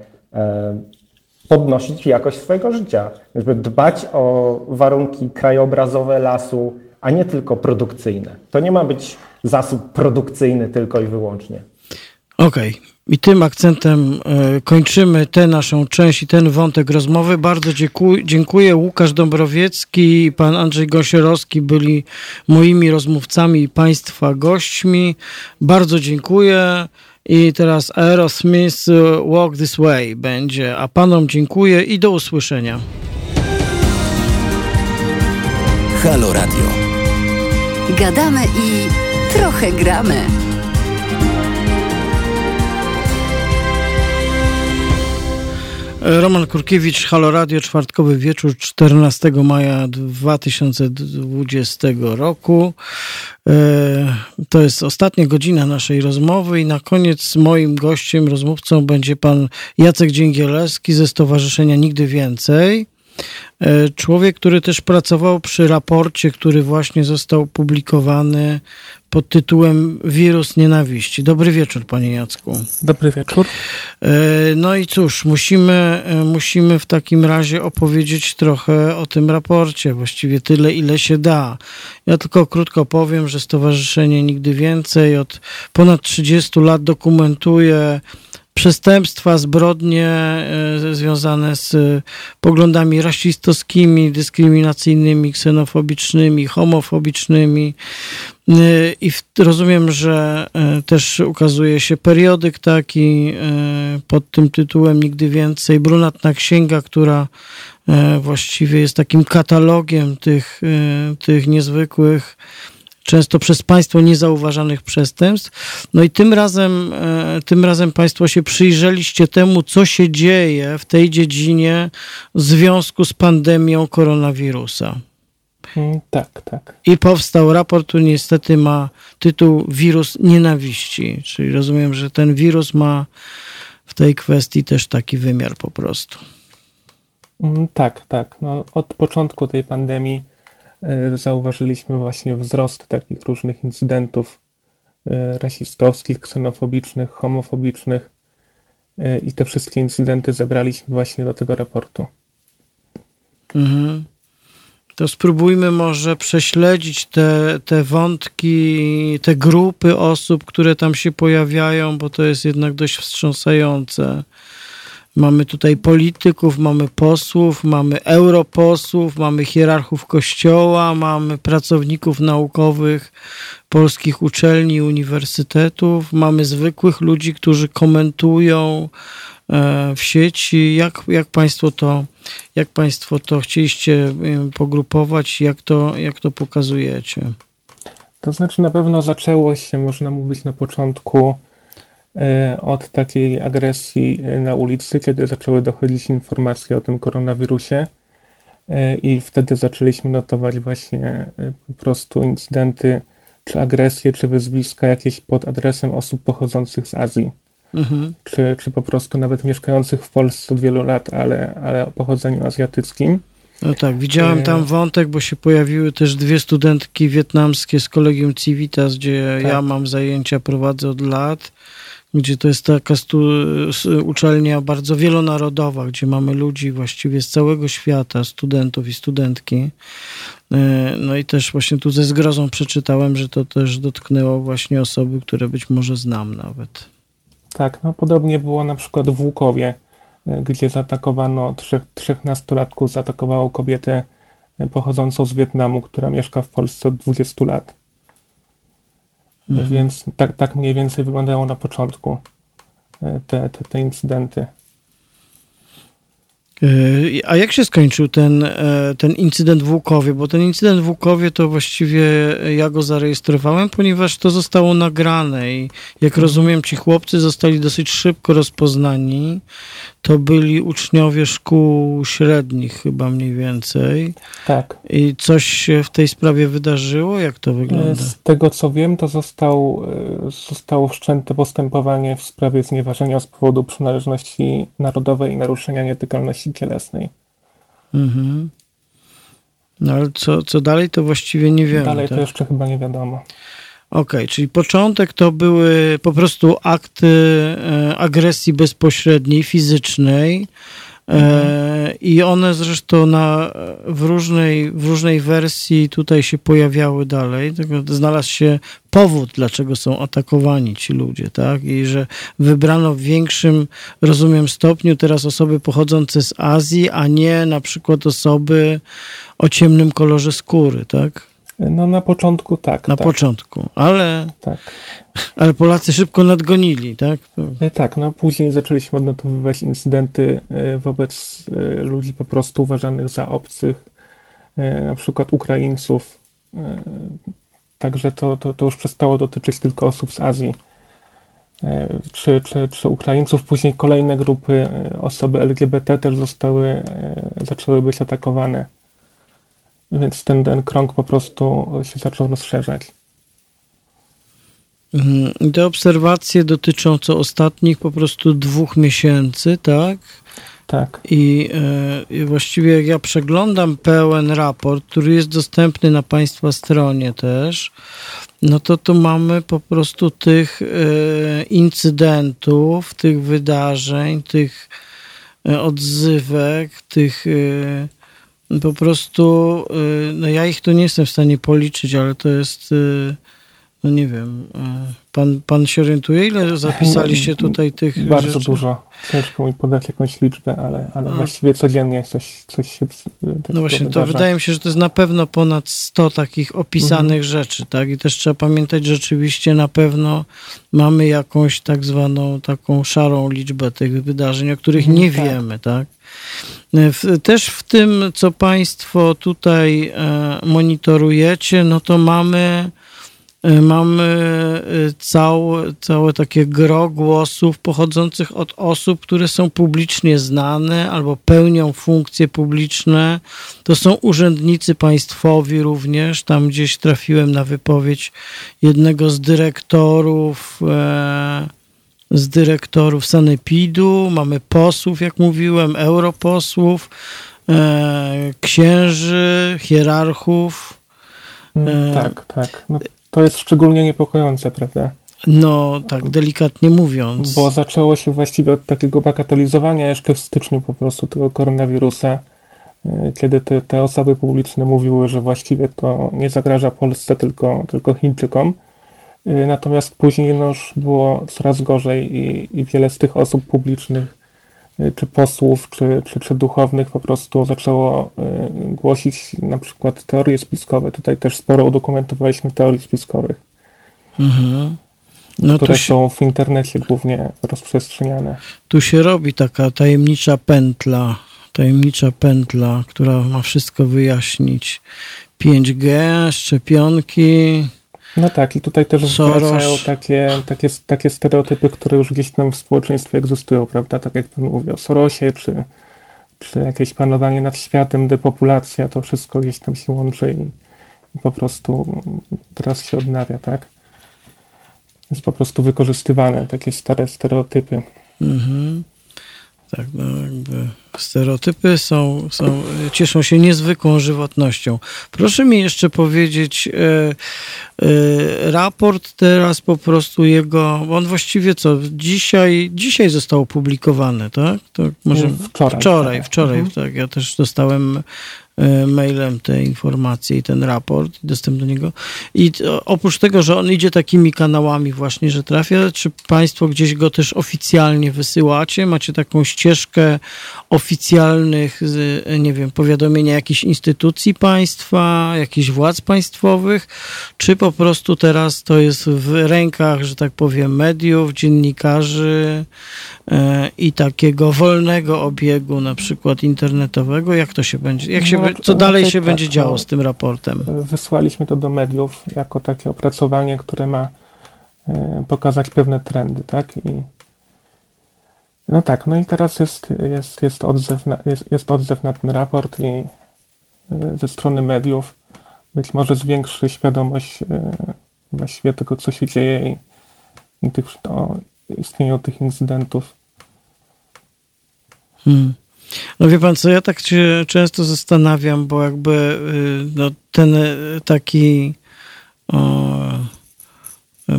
podnosić jakość swojego życia, żeby dbać o warunki krajobrazowe lasu, a nie tylko produkcyjne. To nie ma być zasób produkcyjny tylko i wyłącznie. Okej. Okay. I tym akcentem e, kończymy tę naszą część i ten wątek rozmowy. Bardzo dziękuję. dziękuję. Łukasz Dąbrowiecki i pan Andrzej Gosierowski byli moimi rozmówcami i państwa gośćmi. Bardzo dziękuję. I teraz Aerosmith Walk This Way będzie. A panom dziękuję i do usłyszenia. Halo Radio. Gadamy i trochę gramy. Roman Kurkiewicz, Halo Radio, czwartkowy wieczór 14 maja 2020 roku. E, to jest ostatnia godzina naszej rozmowy i na koniec moim gościem, rozmówcą będzie pan Jacek Dzięgielewski ze Stowarzyszenia Nigdy Więcej. E, człowiek, który też pracował przy raporcie, który właśnie został publikowany pod tytułem Wirus Nienawiści. Dobry wieczór, panie Jacku. Dobry wieczór. E, no i cóż, musimy, e, musimy w takim razie opowiedzieć trochę o tym raporcie, właściwie tyle, ile się da. Ja tylko krótko powiem, że Stowarzyszenie Nigdy Więcej od ponad 30 lat dokumentuje przestępstwa, zbrodnie e, związane z poglądami rasistowskimi, dyskryminacyjnymi, ksenofobicznymi, homofobicznymi. E, I rozumiem, że e, też ukazuje się periodyk taki pod tym tytułem Nigdy Więcej. Brunatna Księga, która właściwie jest takim katalogiem tych, tych niezwykłych często przez państwo niezauważanych przestępstw. No i tym razem, e, tym razem państwo się przyjrzeliście temu, co się dzieje w tej dziedzinie w związku z pandemią koronawirusa. Mm, tak, tak. I powstał raport, który niestety ma tytuł Wirus Nienawiści. Czyli rozumiem, że ten wirus ma w tej kwestii też taki wymiar po prostu. Mm, tak, tak. No, od początku tej pandemii E, zauważyliśmy właśnie wzrost takich różnych incydentów e, rasistowskich, ksenofobicznych, homofobicznych e, i te wszystkie incydenty zebraliśmy właśnie do tego raportu. Mhm. To spróbujmy może prześledzić te, te wątki, te grupy osób, które tam się pojawiają, bo to jest jednak dość wstrząsające. Mamy tutaj polityków, mamy posłów, mamy europosłów, mamy hierarchów kościoła, mamy pracowników naukowych polskich uczelni, uniwersytetów, mamy zwykłych ludzi, którzy komentują w sieci. Jak, jak, państwo to, jak Państwo to chcieliście pogrupować, jak to, jak to pokazujecie? To znaczy, na pewno zaczęło się, można mówić, na początku E, od takiej agresji e, na ulicy, kiedy zaczęły dochodzić informacje o tym koronawirusie. E, I wtedy zaczęliśmy notować właśnie po prostu incydenty, czy agresje, czy wyzwiska jakieś pod adresem osób pochodzących z Azji. Mhm. Czy, czy po prostu nawet mieszkających w Polsce od wielu lat, ale, ale o pochodzeniu azjatyckim. No tak, widziałem tam wątek, bo się pojawiły też dwie studentki wietnamskie z kolegium Civitas, gdzie tak. ja mam zajęcia, prowadzę od lat gdzie to jest taka uczelnia bardzo wielonarodowa, gdzie mamy ludzi właściwie z całego świata, studentów i studentki. E, no i też właśnie tu ze zgrozą przeczytałem, że to też dotknęło właśnie osoby, które być może znam nawet. Tak, no podobnie było na przykład w Łukowie gdzie zaatakowano trzech, trzech nastolatków, zaatakowało kobietę pochodzącą z Wietnamu, która mieszka w Polsce od 20 lat. Mhm. Więc tak, tak mniej więcej wyglądało na początku te, te, te incydenty. E, a jak się skończył ten, e, ten incydent w Łukowie? Bo ten incydent w Łukowie to właściwie ja go zarejestrowałem, ponieważ to zostało nagrane i jak rozumiem, ci chłopcy zostali dosyć szybko rozpoznani. To byli uczniowie szkół średnich chyba mniej więcej. Tak. I coś się w tej sprawie wydarzyło? Jak to wygląda? Z tego co wiem, to został, e, zostało wszczęte postępowanie w sprawie znieważenia z powodu przynależności narodowej i naruszenia nietykalności cielesnej. Mhm. No ale co, co dalej, to właściwie nie wiemy. Dalej tak? to jeszcze chyba nie wiadomo. Okej, okay, czyli początek to były po prostu akty e, agresji bezpośredniej, fizycznej. Mhm. I one zresztą na, w, różnej, w różnej wersji tutaj się pojawiały dalej. Znalazł się powód, dlaczego są atakowani ci ludzie, tak? I że wybrano w większym, rozumiem, stopniu teraz osoby pochodzące z Azji, a nie na przykład osoby o ciemnym kolorze skóry, tak? No na początku tak. Na tak. początku, ale, tak. Ale Polacy szybko nadgonili, tak? E, tak, no później zaczęliśmy odnotowywać incydenty e, wobec e, ludzi po prostu uważanych za obcych, na przykład Ukraińców. Także to, to, to już przestało dotyczyć tylko osób z Azji. Czy, czy, czy Ukraińców, później kolejne grupy, osoby LGBT też zostały, zaczęły być atakowane więc ten, ten krąg po prostu się zaczął rozszerzać. Mhm. Te obserwacje dotyczą co ostatnich po prostu dwóch miesięcy, tak? Tak. I, e, I, właściwie jak ja przeglądam pełen raport, który jest dostępny na Państwa stronie też, no to tu mamy po prostu tych e, incydentów, tych wydarzeń, tych e, odzywek, tych po prostu, no ja ich tu nie jestem w stanie policzyć, ale to jest, no nie wiem, y, pan, pan się orientuje, ile zapisaliście tutaj tych Bardzo rzeczy? dużo. Ciężko mi podać jakąś liczbę, ale, ale właściwie codziennie coś, coś się No właśnie, wydarza. to wydaje mi się, że to jest na pewno ponad 100 takich opisanych mhm. rzeczy, tak? I też trzeba pamiętać, że rzeczywiście na pewno mamy jakąś tak zwaną taką szarą liczbę tych wydarzeń, o których mhm, nie tak. wiemy, tak? Też w tym, co Państwo tutaj e, monitorujecie, no to mamy, e, mamy e, całe, całe takie gro głosów pochodzących od osób, które są publicznie znane albo pełnią funkcje publiczne. To są urzędnicy państwowi również. Tam gdzieś trafiłem na wypowiedź jednego z dyrektorów z dyrektorów Sanepidu, mamy posłów, jak mówiłem, europosłów, e, księży, hierarchów. Mm, e, tak, tak. No, to jest szczególnie niepokojące, prawda? No, tak delikatnie mówiąc. Bo zaczęło się właściwie od takiego bagatelizowania jeszcze w styczniu po prostu tego koronawirusa, e, kiedy te, te osoby publiczne mówiły, że właściwie to nie zagraża Polsce, tylko, tylko Chińczykom. Y, natomiast później no, już było coraz gorzej i, i wiele z tych osób publicznych, y, czy posłów, czy, czy, czy duchownych po prostu zaczęło y, głosić na przykład teorie spiskowe. Tutaj też sporo udokumentowaliśmy teorii spiskowych. Mhm. No które się, są w internecie głównie rozprzestrzeniane. Tu się robi taka tajemnicza pętla, tajemnicza pętla, która ma wszystko wyjaśnić. 5G, szczepionki, no tak, i tutaj też wracają takie, takie, takie stereotypy, które już gdzieś tam w społeczeństwie egzystują, prawda? Tak jak pan mówi o Sorosie, czy, czy jakieś panowanie nad światem, depopulacja, to wszystko gdzieś tam się łączy i, i po prostu teraz się odnawia, tak? Jest po prostu wykorzystywane takie stare stereotypy. Mhm. Tak, no jakby stereotypy są, są, cieszą się niezwykłą żywotnością. Proszę mi jeszcze powiedzieć, e, e, raport teraz po prostu jego, on właściwie co, dzisiaj, dzisiaj został opublikowany, tak? To może wczoraj. Wczoraj, tak. wczoraj, mhm. tak. Ja też dostałem mailem te informacje i ten raport, dostęp do niego. I oprócz tego, że on idzie takimi kanałami właśnie, że trafia, czy państwo gdzieś go też oficjalnie wysyłacie? Macie taką ścieżkę oficjalnych, nie wiem, powiadomienia jakichś instytucji państwa, jakichś władz państwowych, czy po prostu teraz to jest w rękach, że tak powiem, mediów, dziennikarzy e, i takiego wolnego obiegu, na przykład internetowego? Jak to się będzie, jak się, no, co dalej się tak, będzie działo no, z tym raportem? Wysłaliśmy to do mediów jako takie opracowanie, które ma e, pokazać pewne trendy, tak? I no tak, no i teraz jest, jest, jest, odzew, na, jest, jest odzew na ten raport i e, ze strony mediów być może zwiększy świadomość właściwie tego, co się dzieje i, i tych, o istnieniu tych incydentów. Hmm. No wie pan co, ja tak się często zastanawiam, bo jakby y, no, ten y, taki o,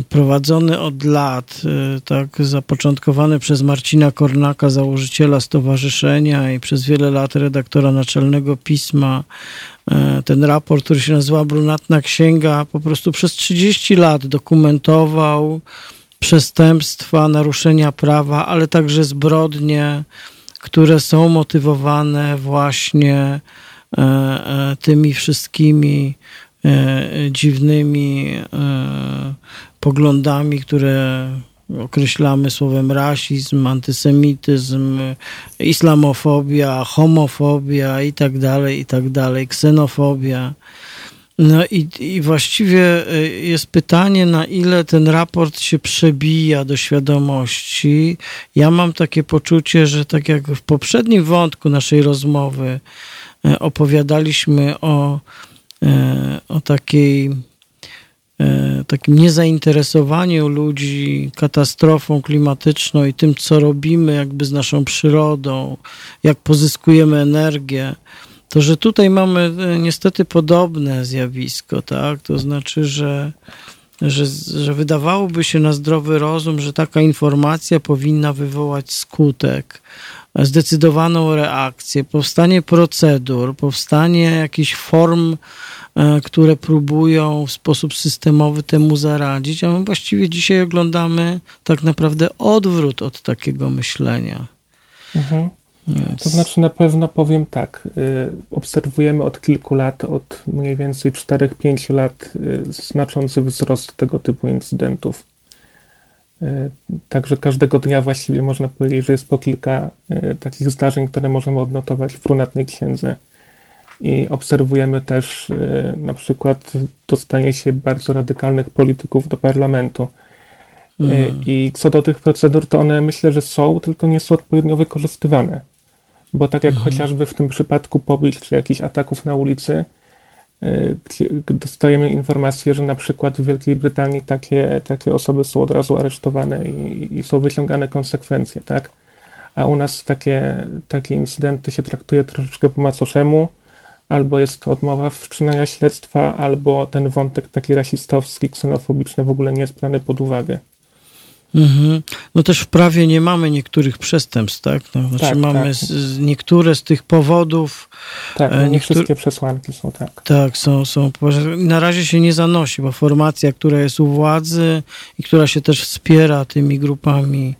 prowadzony od lat, y, tak zapoczątkowany przez Marcina Kornaka, założyciela stowarzyszenia i przez wiele lat redaktora naczelnego pisma, ten raport, który się nazywa Brunatna Księga, po prostu przez 30 lat dokumentował przestępstwa, naruszenia prawa, ale także zbrodnie, które są motywowane właśnie e, e, tymi wszystkimi e, dziwnymi poglądami, które określamy słowem rasizm, antysemityzm, islamofobia, homofobia i tak dalej, i tak dalej, ksenofobia. No i, i właściwie y, jest pytanie, na ile ten raport się przebija do świadomości. Ja mam takie poczucie, że tak jak w poprzednim wątku naszej rozmowy y, opowiadaliśmy o, y, o takiej takim niezainteresowaniu ludzi katastrofą klimatyczną i tym, co robimy jakby z naszą przyrodą, jak pozyskujemy energię, to że tutaj mamy e, niestety podobne zjawisko, tak? To znaczy, że, że, że wydawałoby się na zdrowy rozum, że taka informacja powinna wywołać skutek, zdecydowaną reakcję, powstanie procedur, powstanie jakichś form, e, które próbują w sposób systemowy temu zaradzić, a my właściwie dzisiaj oglądamy tak naprawdę odwrót od takiego myślenia. Mhm. To znaczy na pewno powiem tak, y, obserwujemy od kilku lat, od mniej więcej 4-5 lat y, znaczący wzrost tego typu incydentów. Y, także każdego dnia właściwie można powiedzieć, że jest po kilka takich zdarzeń, które możemy odnotować w brunatnej księdze. I obserwujemy też na przykład dostanie się bardzo radykalnych polityków do parlamentu. Mhm. I co do tych procedur, to one myślę, że są, tylko nie są odpowiednio wykorzystywane bo tak jak mhm. chociażby w tym przypadku pobić czy jakichś ataków na ulicy, y, dostajemy informację, że na przykład w Wielkiej Brytanii takie, takie osoby są od razu aresztowane i, i są wyciągane konsekwencje, tak? A u nas takie, takie incydenty się traktuje troszeczkę po macoszemu, albo jest odmowa wszczynania śledztwa, albo ten wątek taki rasistowski, ksenofobiczny w ogóle nie jest brany pod uwagę. Mhm. No też w prawie nie mamy niektórych przestępstw, tak? No, znaczy tak, mamy tak. Z, niektóre z tych powodów. Tak, no nie wszystkie przesłanki są tak. Tak, są, są. Na razie się nie zanosi, bo formacja, która jest u władzy i która się też wspiera tymi grupami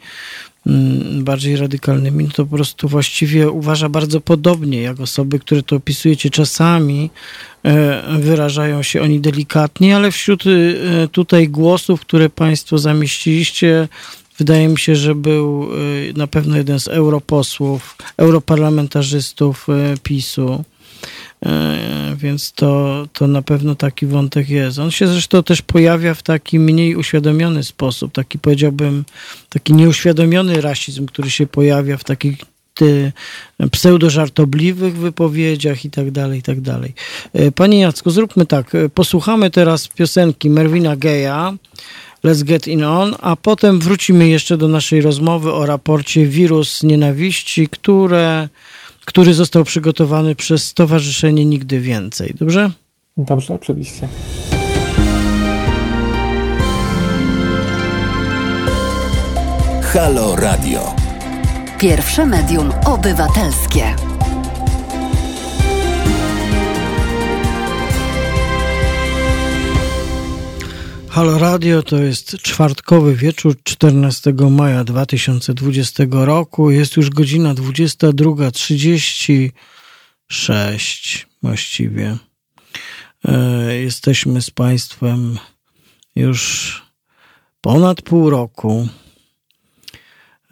bardziej radykalnymi, no to po prostu właściwie uważa bardzo podobnie jak osoby, które to opisujecie czasami, E, wyrażają się oni delikatnie, ale wśród e, tutaj głosów, które Państwo zamieściliście, wydaje mi się, że był e, na pewno jeden z europosłów, europarlamentarzystów PiSu. Więc to, to na pewno taki wątek jest. On się zresztą też pojawia w taki mniej uświadomiony sposób, taki powiedziałbym, taki nieuświadomiony rasizm, który się pojawia w takich pseudożartobliwych wypowiedziach i tak dalej, i tak dalej. E, panie Jacku, zróbmy tak. E, posłuchamy teraz piosenki Merwina Geja, Let's Get In On, a potem wrócimy jeszcze do naszej rozmowy o raporcie Wirus Nienawiści, które, który został przygotowany przez Stowarzyszenie Nigdy Więcej. Dobrze? Dobrze, oczywiście. Halo Radio. Pierwsze medium obywatelskie. Halo Radio to jest czwartkowy wieczór 14 maja 2020 roku. Jest już godzina 22.36 właściwie. E, jesteśmy z Państwem już ponad pół roku.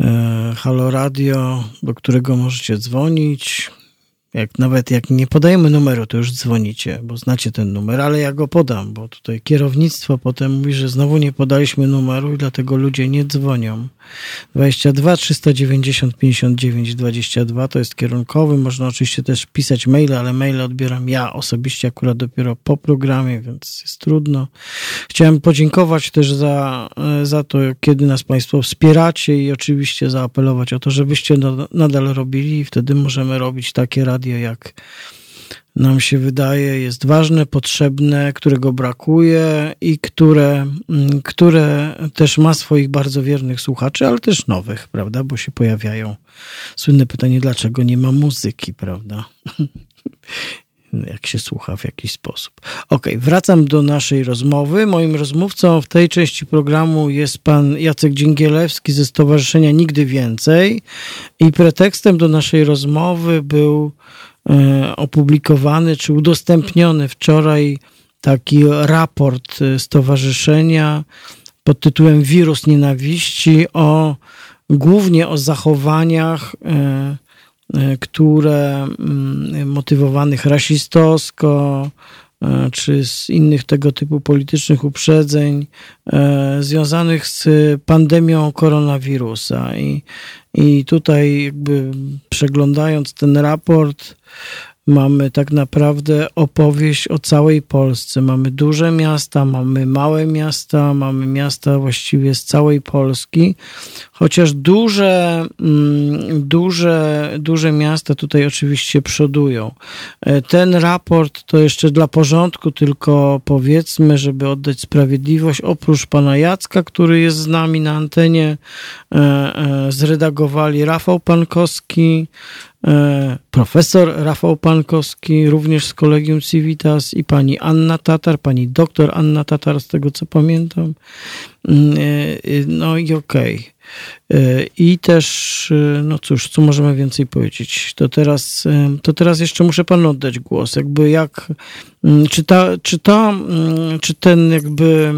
E, Halo Radio, do którego możecie dzwonić jak nawet jak nie podajemy numeru, to już dzwonicie, bo znacie ten numer, ale ja go podam, bo tutaj kierownictwo potem mówi, że znowu nie podaliśmy numeru i dlatego ludzie nie dzwonią. 22 390 59 22 to jest kierunkowy. Można oczywiście też pisać maile, ale maile odbieram ja osobiście akurat dopiero po programie, więc jest trudno. Chciałem podziękować też za, za to, kiedy nas Państwo wspieracie i oczywiście zaapelować o to, żebyście nadal robili i wtedy możemy robić takie radio, jak nam się wydaje, jest ważne, potrzebne, którego brakuje i które, mm, które też ma swoich bardzo wiernych słuchaczy, ale też nowych, prawda? Bo się pojawiają. Słynne pytanie, dlaczego nie ma muzyki, prawda? (laughs) jak się słucha w jakiś sposób. Ok, wracam do naszej rozmowy. Moim rozmówcą w tej części programu jest pan Jacek Dzięgielewski ze Stowarzyszenia Nigdy Więcej i pretekstem do naszej rozmowy był opublikowany czy udostępniony wczoraj taki raport e, stowarzyszenia pod tytułem Wirus Nienawiści o głównie o zachowaniach e, E, które mm, motywowanych rasistowsko e, czy z innych tego typu politycznych uprzedzeń e, związanych z pandemią koronawirusa. I, i tutaj jakby przeglądając ten raport, Mamy tak naprawdę opowieść o całej Polsce. Mamy duże miasta, mamy małe miasta, mamy miasta właściwie z całej Polski, chociaż duże, mm, duże, duże miasta tutaj oczywiście przodują. E, ten raport to jeszcze dla porządku, tylko powiedzmy, żeby oddać sprawiedliwość, oprócz pana Jacka, który jest z nami na antenie, e, e, zredagowali Rafał Pankowski, profesor Rafał Pankowski, również z Kolegium Civitas i pani Anna Tatar, pani doktor Anna Tatar, z tego co pamiętam. Mm, e, no i okej. Okay. E, I też, no cóż, co możemy więcej powiedzieć? To teraz, to teraz jeszcze muszę panu oddać głos. Jakby jak, mm, czy ta, czy ta, mm, czy ten jakby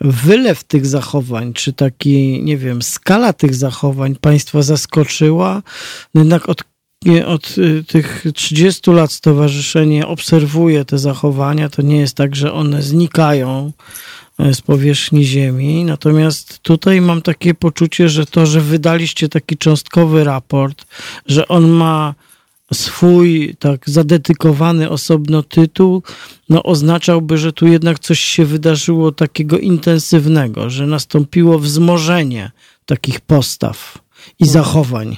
wylew tych zachowań, czy taki, nie wiem, skala tych zachowań państwa zaskoczyła. No jednak od, od y, tych 30 lat stowarzyszenie obserwuje te zachowania. To nie jest tak, że one znikają e, z powierzchni ziemi. Natomiast tutaj mam takie poczucie, że to, że wydaliście taki cząstkowy raport, że on ma swój tak zadedykowany osobno tytuł, no oznaczałby, że tu jednak coś się wydarzyło takiego intensywnego, że nastąpiło wzmożenie takich postaw i no. zachowań.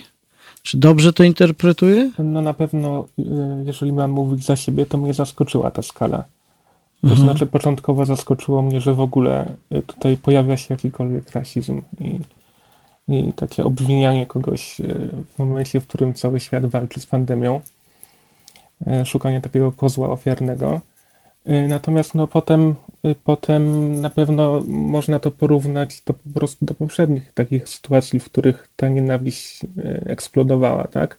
Czy dobrze to interpretuję? No na pewno, y, jeżeli mam mówić za siebie, to mnie zaskoczyła ta skala. To mhm. znaczy, początkowo zaskoczyło mnie, że w ogóle y, tutaj pojawia się jakikolwiek rasizm i i takie obwinianie kogoś e, w momencie, w którym cały świat walczy z pandemią, e, szukanie takiego kozła ofiarnego. E, natomiast no, potem, potem na pewno można to porównać do, po prostu do poprzednich takich sytuacji, w których ta nienawiść eksplodowała, tak?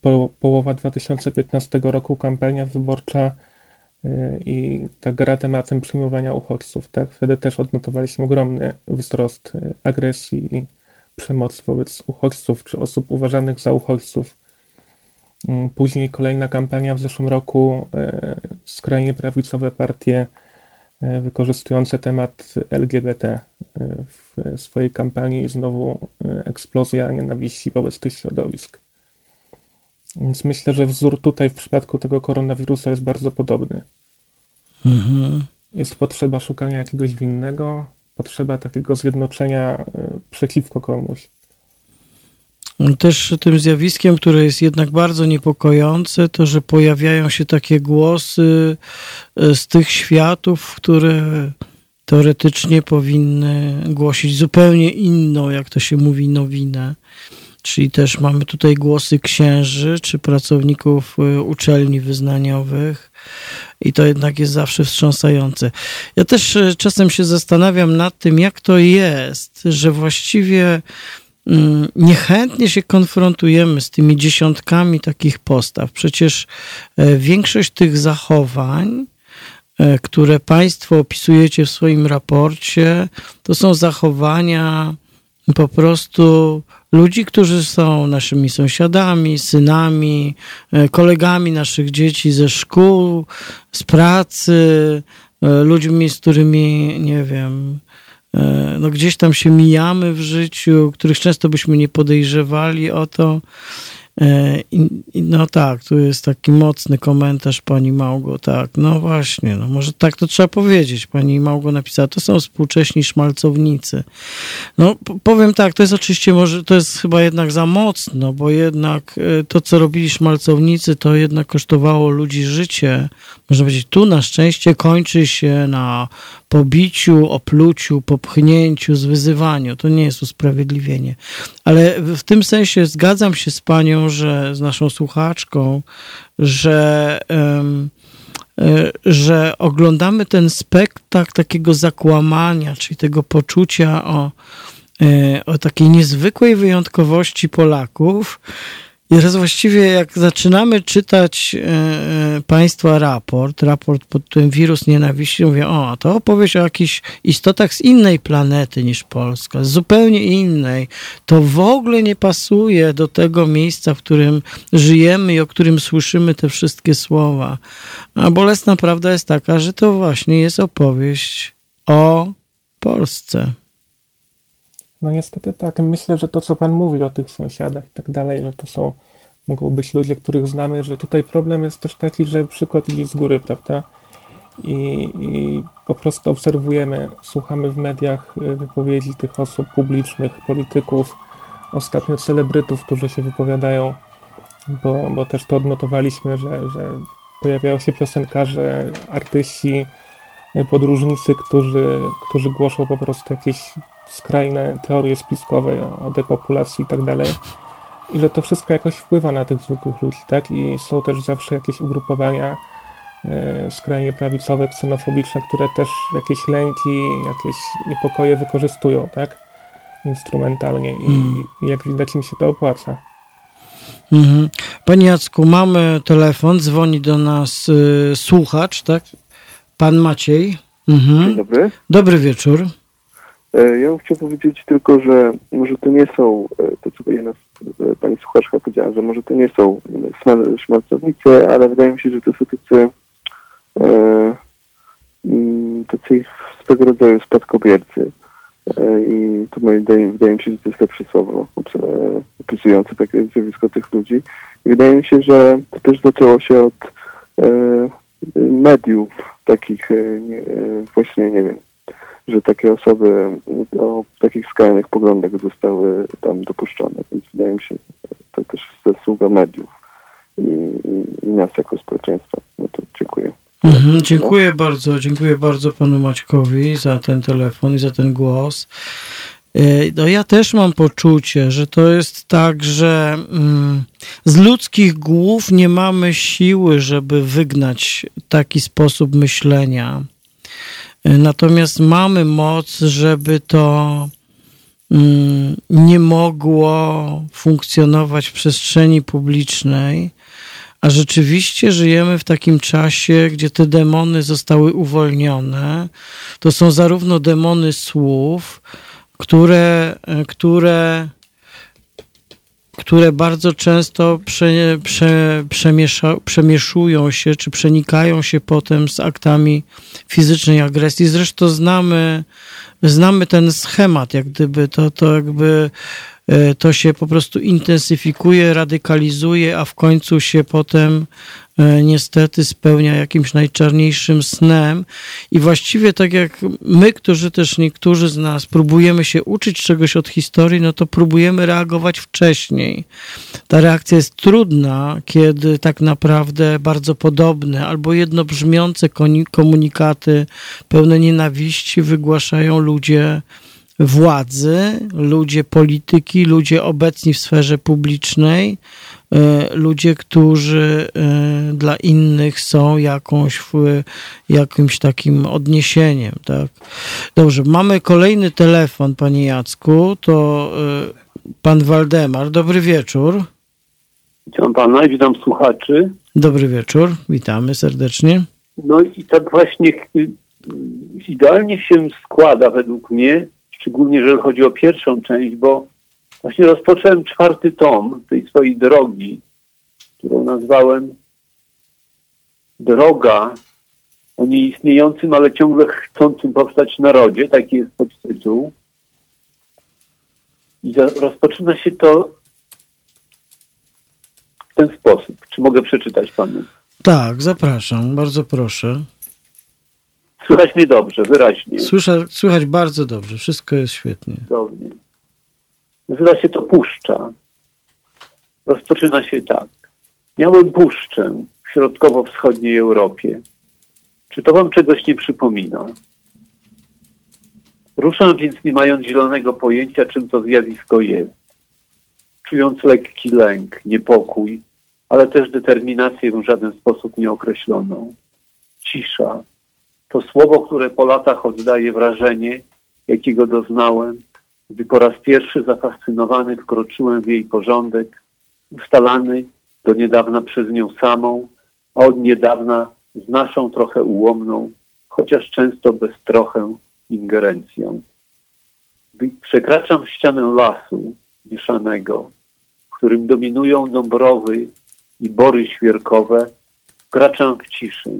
Po, połowa 2015 roku kampania wyborcza i ta gra tematem przyjmowania uchodźców. Tak? Wtedy też odnotowaliśmy ogromny wzrost e, agresji i przemocy wobec uchodźców czy osób uważanych za uchodźców. Mm, później kolejna kampania w zeszłym roku, skrajnie prawicowe partie wykorzystujące temat LGBT w swojej kampanii znowu eksplozja nienawiści wobec tych środowisk. Więc myślę, że wzór tutaj w przypadku tego koronawirusa jest bardzo podobny. Mhm. Jest potrzeba szukania jakiegoś winnego, potrzeba takiego zjednoczenia e, przeciwko komuś. Też tym zjawiskiem, które jest jednak bardzo niepokojące, to że pojawiają się takie głosy e, z tych światów, które teoretycznie powinny głosić zupełnie inną, jak to się mówi, nowinę czyli też mamy tutaj głosy księży czy pracowników y, uczelni wyznaniowych i to jednak jest zawsze wstrząsające. Ja też y, czasem się zastanawiam nad tym, jak to jest, że właściwie mm, niechętnie się konfrontujemy z tymi dziesiątkami takich postaw. Przecież e, większość tych zachowań, e, które Państwo opisujecie w swoim raporcie, to są zachowania po prostu ludzi, którzy są naszymi sąsiadami, synami, e, kolegami naszych dzieci ze szkół, z pracy, e, ludźmi, z którymi, nie wiem, e, no gdzieś tam się mijamy w życiu, których często byśmy nie podejrzewali o to. E, no tak, tu jest taki mocny komentarz pani Małgo, tak, no właśnie, no może tak to trzeba powiedzieć. Pani Małgo napisała, to są współcześni szmalcownicy. No powiem tak, to jest oczywiście może, to jest chyba jednak za mocno, bo jednak e, to, co robili szmalcownicy, to jednak kosztowało ludzi życie. Można powiedzieć, tu na szczęście kończy się na pobiciu, opluciu, popchnięciu, zwyzywaniu. To nie jest usprawiedliwienie. Ale w tym sensie zgadzam się z panią, że z naszą słuchaczką, że, um, że oglądamy ten spektakl takiego zakłamania, czyli tego poczucia o, e, o takiej niezwykłej wyjątkowości Polaków, i teraz właściwie jak zaczynamy czytać e, e, Państwa raport, raport pod tym wirus nienawiści, mówię, o, to opowieść o jakichś istotach z innej planety niż Polska, zupełnie innej. To w ogóle nie pasuje do tego miejsca, w którym żyjemy i o którym słyszymy te wszystkie słowa. A bolesna prawda jest taka, że to właśnie jest opowieść o Polsce. No niestety tak. Myślę, że to, co Pan mówi o tych sąsiadach i tak dalej, że to są, mogą być ludzie, których znamy, że tutaj problem jest też taki, że przykład idzie z góry, prawda? I, I po prostu obserwujemy, słuchamy w mediach y, wypowiedzi tych osób publicznych, polityków, ostatnio celebrytów, którzy się wypowiadają, bo, bo też to odnotowaliśmy, że, że pojawiają się piosenkarze, artyści, y, podróżnicy, którzy, którzy głoszą po prostu jakieś skrajne teorie spiskowe o depopulacji i tak dalej. I że to wszystko jakoś wpływa na tych zwykłych ludzi, tak? I są też zawsze jakieś ugrupowania e, skrajnie prawicowe, ksenofobiczne, które też jakieś lęki, jakieś niepokoje wykorzystują, tak? Instrumentalnie i, mm. i jak widać im się to opłaca. Mhm. Panie Jacku, mamy telefon, dzwoni do nas y, słuchacz, tak? Pan Maciej. Mhm. Dzień dobry. Dobry wieczór. E, ja bym chciał powiedzieć tylko, że może to nie są, e, to co jedna e, pani słuchaczka powiedziała, że może to nie są szmalcownicy, ale wydaje mi się, że to są tacy, mm, tacy swego rodzaju spadkobiercy. I to wydaje, wydaje mi się, że to jest lepsze słowo opisujące takie zjawisko tych ludzi. I wydaje mi się, że to też zaczęło się od mediów takich właśnie, nie wiem, że takie osoby o takich skrajnych poglądach zostały tam dopuszczone. Więc wydaje mi się, to też zasługa mediów i, i, nas jako społeczeństwa. No to dziękuję. Mhm, dziękuję no. bardzo, dziękuję bardzo panu Maćkowi za ten telefon i za ten głos. E, no ja też mam poczucie, że to jest tak, że mm, z ludzkich głów nie mamy siły, żeby wygnać taki sposób myślenia. Natomiast mamy moc, żeby to mm, nie mogło funkcjonować w przestrzeni publicznej, a rzeczywiście żyjemy w takim czasie, gdzie te demony zostały uwolnione. To są zarówno demony słów, które, które które bardzo często prze, prze, przemiesza, przemieszują się, czy przenikają się potem z aktami fizycznej agresji. Zresztą znamy, znamy ten schemat, jak gdyby to, to jakby e, to się po prostu intensyfikuje, radykalizuje, a w końcu się potem niestety spełnia jakimś najczarniejszym snem. I właściwie tak jak my, którzy też niektórzy z nas próbujemy się uczyć czegoś od historii, no to próbujemy reagować wcześniej. Ta reakcja jest trudna, kiedy tak naprawdę bardzo podobne albo jednobrzmiące komunikaty pełne nienawiści wygłaszają ludzie władzy, ludzie polityki, ludzie obecni w sferze publicznej, e, ludzie, którzy e, dla innych są jakąś, jakimś takim odniesieniem. Tak? Dobrze, mamy kolejny telefon, panie Jacku, to e, pan Waldemar. Dobry wieczór. Witam pana i witam słuchaczy. Dobry wieczór, witamy serdecznie. No i tak właśnie idealnie się składa według mnie, szczególnie jeżeli chodzi o pierwszą część, bo właśnie rozpocząłem czwarty tom tej swojej drogi, którą nazwałem Droga o nieistniejącym, ale ciągle chcącym powstać narodzie, taki jest podtytuł. I rozpoczyna się to w ten sposób. Czy mogę przeczytać panu? Tak, zapraszam, bardzo proszę. Słychać mnie dobrze, wyraźnie. Słysza, słychać bardzo dobrze, wszystko jest świetnie. Dobrze. Nazywa się to puszcza. Rozpoczyna się tak. Miałem puszczę w środkowo-wschodniej Europie. Czy to wam czegoś nie przypomina? Ruszam więc nie mając zielonego pojęcia, czym to zjawisko jest. Czując lekki lęk, niepokój, ale też determinację w żaden sposób nieokreśloną. Cisza, to słowo, które po latach oddaje wrażenie, jakiego doznałem, gdy po raz pierwszy zafascynowany wkroczyłem w jej porządek, ustalany do niedawna przez nią samą, a od niedawna z naszą trochę ułomną, chociaż często bez trochę ingerencją. Gdy przekraczam ścianę lasu mieszanego, w którym dominują dąbrowy i bory świerkowe, wkraczam w ciszę,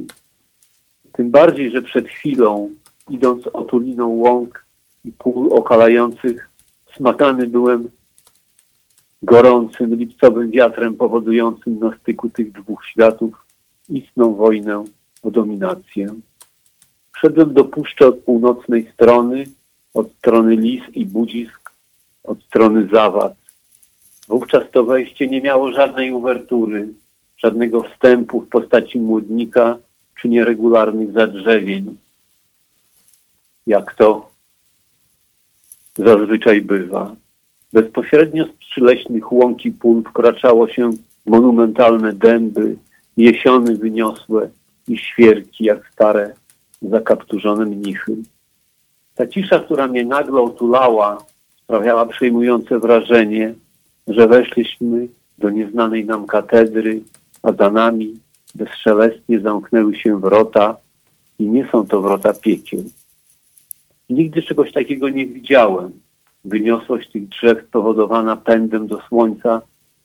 tym bardziej, że przed chwilą, idąc otuliną łąk i pól okalających, smakany byłem gorącym, lipcowym wiatrem powodującym na styku tych dwóch światów istną wojnę o dominację. Wszedłem do puszczy od północnej strony, od strony Lis i Budzisk, od strony Zawad. Wówczas to wejście nie miało żadnej uwertury, żadnego wstępu w postaci młodnika czy nieregularnych zadrzewień, jak to zazwyczaj bywa. Bezpośrednio z przyleśnych łąki pól wkraczało się monumentalne dęby, jesiony wyniosłe i świerki jak stare, zakapturzone mnichy. Ta cisza, która mnie nagle otulała, sprawiała przejmujące wrażenie, że weszliśmy do nieznanej nam katedry, a za nami bezszelestnie zamknęły się wrota i nie są to wrota piekieł. Nigdy czegoś takiego nie widziałem. Wyniosłość tych drzew spowodowana pędem do słońca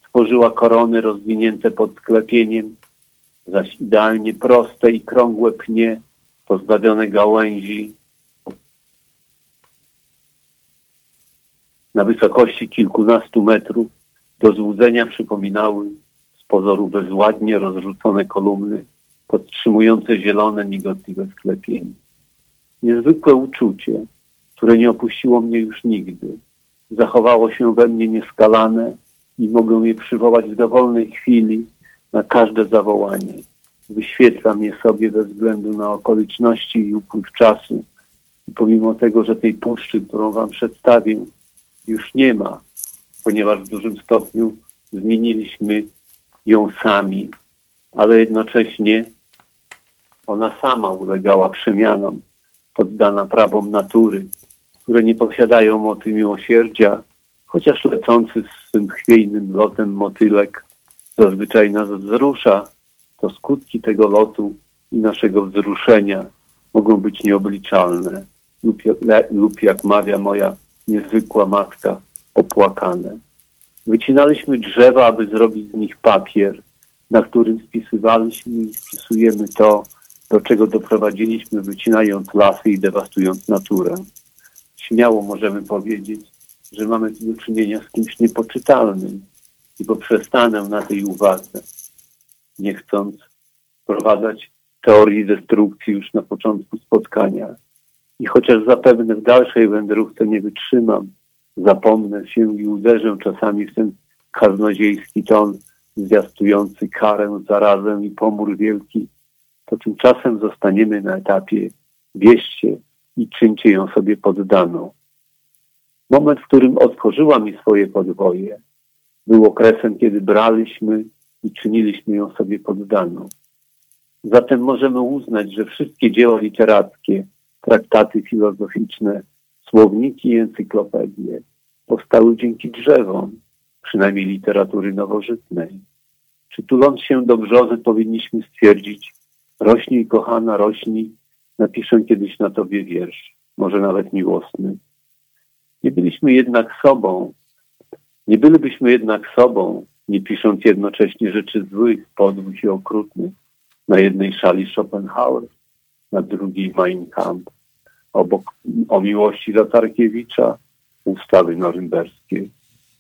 tworzyła korony rozwinięte pod sklepieniem, zaś idealnie proste i krągłe pnie, pozbawione gałęzi, na wysokości kilkunastu metrów do złudzenia przypominały pozoru bezładnie rozrzucone kolumny, podtrzymujące zielone, migotliwe sklepienie. Niezwykłe uczucie, które nie opuściło mnie już nigdy, zachowało się we mnie nieskalane i mogę je przywołać w dowolnej chwili na każde zawołanie. Wyświetlam je sobie bez względu na okoliczności i upływ czasu. I pomimo tego, że tej puszczy, którą wam przedstawię, już nie ma, ponieważ w dużym stopniu zmieniliśmy ją sami, ale jednocześnie ona sama ulegała przemianom, poddana prawom natury, które nie posiadają mocy miłosierdzia, chociaż lecący z swym chwiejnym lotem motylek zazwyczaj nas wzrusza, to skutki tego lotu i naszego wzruszenia mogą być nieobliczalne lub, lub jak mawia moja niezwykła matka, opłakane. Wycinaliśmy drzewa, aby zrobić z nich papier, na którym spisywaliśmy i spisujemy to, do czego doprowadziliśmy, wycinając lasy i dewastując naturę. Śmiało możemy powiedzieć, że mamy do czynienia z kimś niepoczytalnym i poprzestanę na tej uwadze, nie chcąc wprowadzać teorii destrukcji już na początku spotkania. I chociaż zapewne w dalszej wędrówce nie wytrzymam, zapomnę się i uderzę czasami w ten kaznodziejski ton zwiastujący karę, zarazę i pomór wielki, to tymczasem zostaniemy na etapie wieście i czyńcie ją sobie poddaną. Moment, w którym otworzyła mi swoje podwoje, był okresem, kiedy braliśmy i czyniliśmy ją sobie poddaną. Zatem możemy uznać, że wszystkie dzieła literackie, traktaty filozoficzne, słowniki i encyklopedie powstały dzięki drzewom, przynajmniej literatury nowożytnej. Czy tuląc się do brzozy powinniśmy stwierdzić, rośnij kochana, rośnij, napiszę kiedyś na tobie wiersz, może nawet miłosny. Nie byliśmy jednak sobą, nie bylibyśmy jednak sobą, nie pisząc jednocześnie rzeczy złych, podłych i okrutnych. Na jednej szali Schopenhauer, na drugiej Mein Kampf. Obok o miłości Latarkiewicza, ustawy norymberskie.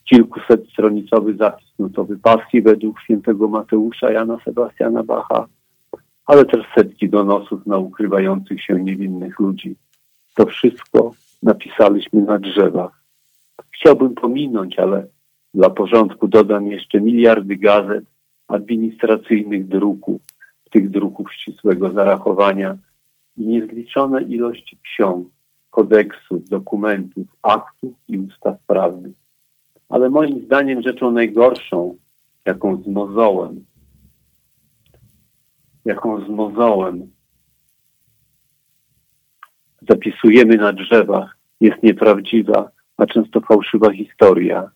Kilkusetstronicowy zapis nutowy paski według świętego Mateusza Jana Sebastiana Bacha, ale też setki donosów na ukrywających się niewinnych ludzi. To wszystko napisaliśmy na drzewach. Chciałbym pominąć, ale dla porządku dodam jeszcze miliardy gazet, administracyjnych druków, tych druków ścisłego zarachowania i niezliczone ilości ksiąg, kodeksów, dokumentów, aktów i ustaw prawnych. Ale moim zdaniem rzeczą najgorszą, jaką z mozołem, jaką z mozołem zapisujemy na drzewach, jest nieprawdziwa, a często fałszywa historia.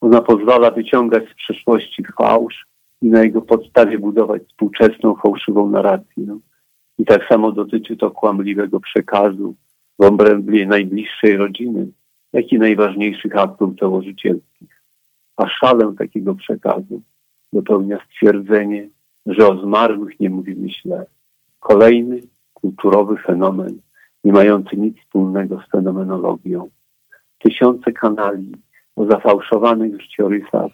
Ona pozwala wyciągać z przeszłości fałsz i na jego podstawie budować współczesną fałszywą narrację. I tak samo dotyczy to kłamliwego przekazu w obrębie najbliższej rodziny, jak i najważniejszych aktów założycielskich. A szalę takiego przekazu dopełnia stwierdzenie, że o zmarłych nie mówimy źle. Kolejny kulturowy fenomen, nie mający nic wspólnego z fenomenologią. Tysiące kanali o zafałszowanych życiorysach,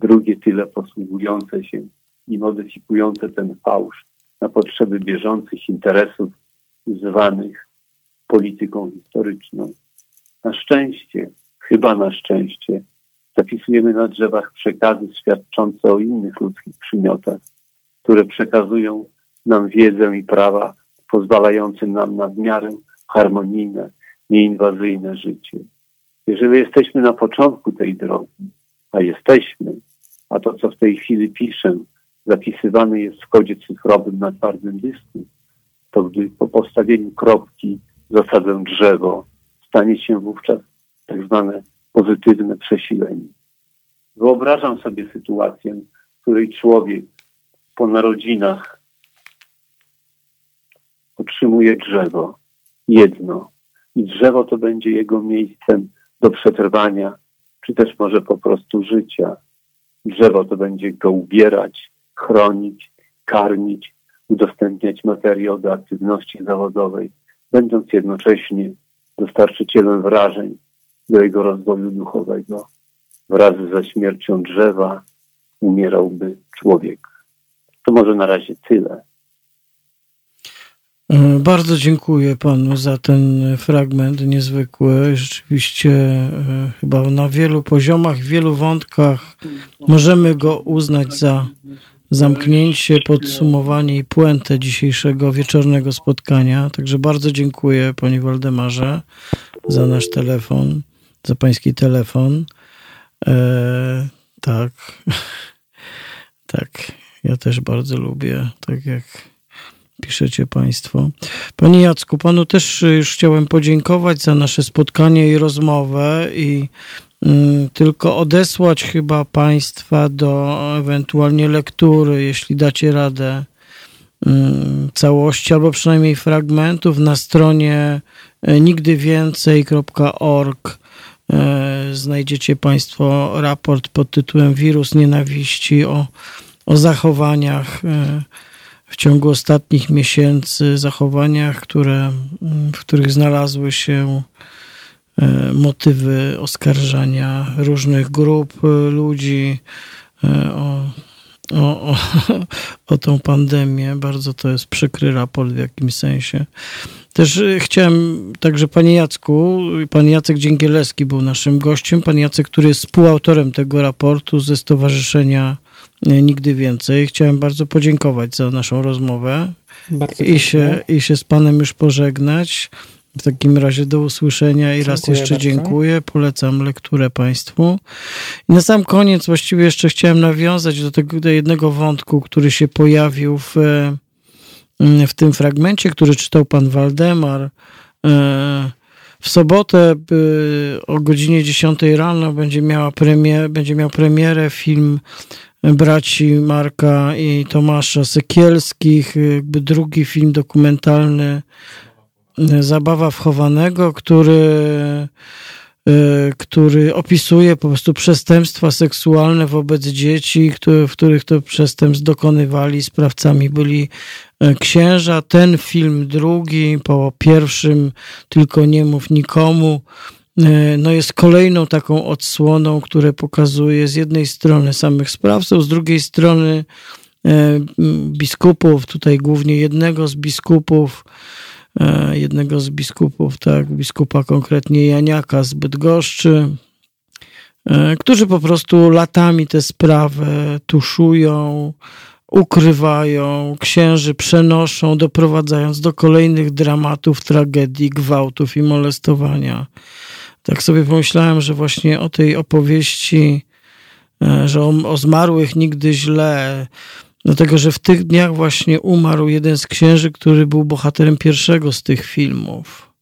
drugie tyle posługujące się i modyfikujące ten fałsz na potrzeby bieżących interesów zwanych polityką historyczną. Na szczęście, chyba na szczęście, zapisujemy na drzewach przekazy świadczące o innych ludzkich przymiotach, które przekazują nam wiedzę i prawa pozwalające nam na w miarę harmonijne, nieinwazyjne życie. Jeżeli jesteśmy na początku tej drogi, a jesteśmy, a to, co w tej chwili piszę, zapisywane jest w kodzie cyfrowym na twardym dysku, to gdy po postawieniu kropki zasadzę drzewo, stanie się wówczas tak zwane pozytywne przesilenie. Wyobrażam sobie sytuację, w której człowiek po narodzinach otrzymuje drzewo, jedno, i drzewo to będzie jego miejscem do przetrwania, czy też może po prostu życia. Drzewo to będzie go ubierać, chronić, karmić, udostępniać materiał do aktywności zawodowej, będąc jednocześnie dostarczycielem wrażeń do jego rozwoju duchowego. Wraz ze śmiercią drzewa umierałby człowiek. To może na razie tyle. E, bardzo dziękuję panu za ten fragment niezwykły. Rzeczywiście e, chyba na wielu poziomach, wielu wątkach możemy go uznać za zamknięcie, podsumowanie i puentę dzisiejszego wieczornego spotkania. Także bardzo dziękuję panie Waldemarze za nasz telefon, za pański telefon. E, tak, (laughs) tak, ja też bardzo lubię, tak jak piszecie Państwo. Panie Jacku, Panu też już chciałem podziękować za nasze spotkanie i rozmowę i mm, tylko odesłać chyba Państwa do ewentualnie lektury, jeśli dacie radę mm, całości albo przynajmniej fragmentów na stronie e, nigdywięcej.org e, znajdziecie Państwo raport pod tytułem Wirus Nienawiści o, o zachowaniach e, w ciągu ostatnich miesięcy zachowaniach, które, w których znalazły się e, motywy oskarżania różnych grup e, ludzi o, o, o, (laughs) o tą pandemię. Bardzo to jest przykry raport w jakimś sensie. Też chciałem, także panie Jacku, pan Jacek Dzięgielewski był naszym gościem, pan Jacek, który jest współautorem tego raportu ze Stowarzyszenia nigdy więcej. Chciałem bardzo podziękować za naszą rozmowę i się, i się z Panem już pożegnać. W takim razie do usłyszenia i raz Dziękuję jeszcze bardzo. dziękuję. Polecam lekturę Państwu. I na sam koniec właściwie jeszcze chciałem nawiązać do tego do jednego wątku, który się pojawił w, e, w tym fragmencie, który czytał pan Waldemar. E, W sobotę o godzinie 10 rano będzie, miała premier, będzie miał premierę film braci Marka i Tomasza Sekielskich, jakby drugi film dokumentalny Zabawa wchowanego, który, y, który opisuje po prostu przestępstwa seksualne wobec dzieci, które, w których to przestępstw dokonywali. Sprawcami byli e, księża. Ten film drugi, po pierwszym Tylko nie mów nikomu, e, no jest kolejną taką odsłoną, które pokazuje z jednej strony samych sprawców, z drugiej strony e, biskupów, tutaj głównie jednego z biskupów, e, jednego z biskupów, tak, biskupa konkretnie Janiaka z Bydgoszczy, e, którzy po prostu latami tę sprawę tuszują, ukrywają, księży przenoszą, doprowadzając do kolejnych dramatów, tragedii, gwałtów i molestowania. Tak sobie pomyślałem, że właśnie o tej opowieści, e, że o, o zmarłych nigdy źle, Dlatego, że w tych dniach właśnie umarł jeden z księży, który był bohaterem pierwszego z tych filmów,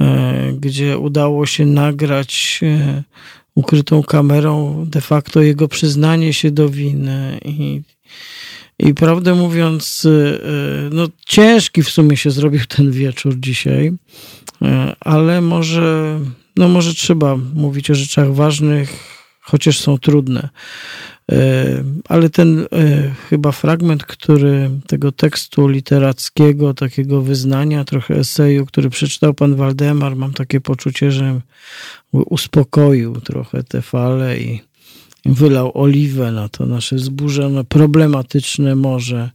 e, gdzie udało się nagrać e, ukrytą kamerą de facto jego przyznanie się do winy. I, i prawdę mówiąc, no ciężki w sumie się zrobił ten wieczór dzisiaj, ale może, no może trzeba mówić o rzeczach ważnych, chociaż są trudne. E, Ale ten e, chyba fragment, który tego tekstu literackiego, takiego wyznania, trochę eseju, który przeczytał pan Waldemar, mam takie poczucie, że uspokoił trochę te fale i wylał oliwę na to nasze zburzone, problematyczne morze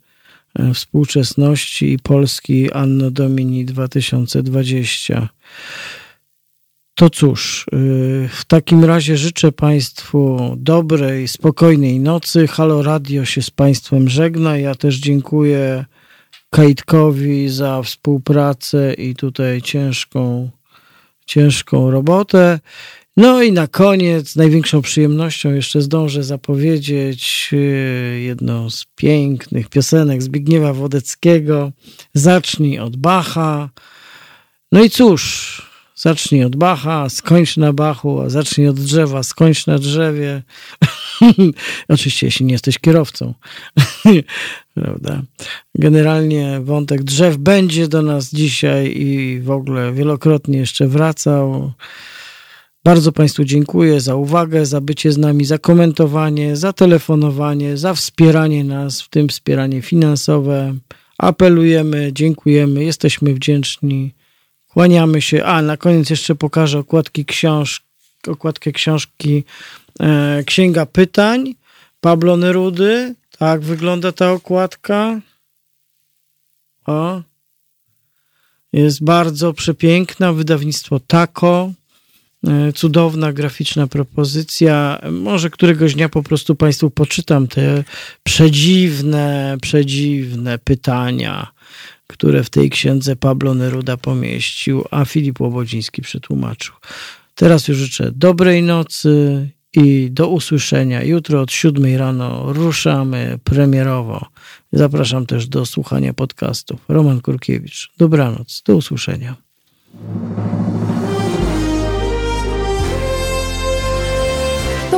e, współczesności i Polski Anno Domini 2020. To cóż, yy, w takim razie życzę Państwu dobrej, spokojnej nocy. Halo Radio się z Państwem żegna. Ja też dziękuję Kajtkowi za współpracę i tutaj ciężką, ciężką robotę. No i na koniec, największą przyjemnością jeszcze zdążę zapowiedzieć yy, jedną z pięknych piosenek Zbigniewa Wodeckiego. Zacznij od Bacha. No i cóż, zacznij od Bacha, skończ na Bachu, a zacznij od drzewa, skończ na drzewie. (laughs) Oczywiście, jeśli nie jesteś kierowcą. (laughs) Prawda? Generalnie wątek drzew będzie do nas dzisiaj i w ogóle wielokrotnie jeszcze wracał. Bardzo Państwu dziękuję za uwagę, za bycie z nami, za komentowanie, za telefonowanie, za wspieranie nas, w tym wspieranie finansowe. Apelujemy, dziękujemy, jesteśmy wdzięczni. Kłaniamy się. A, na koniec jeszcze pokażę okładki książ okładkę książki e, Księga Pytań Pablo Nerudy. Tak wygląda ta okładka. O. Jest bardzo przepiękna. Wydawnictwo Tako. E, Cudowna graficzna propozycja. Może któregoś dnia po prostu Państwu poczytam te przedziwne, przedziwne pytania które w tej księdze Pablo Neruda pomieścił, a Filip Łobodziński przetłumaczył. Teraz już życzę dobrej nocy i do usłyszenia. Jutro od 7 rano ruszamy premierowo. Zapraszam też do słuchania podcastów. Roman Kurkiewicz. Dobranoc. Do usłyszenia.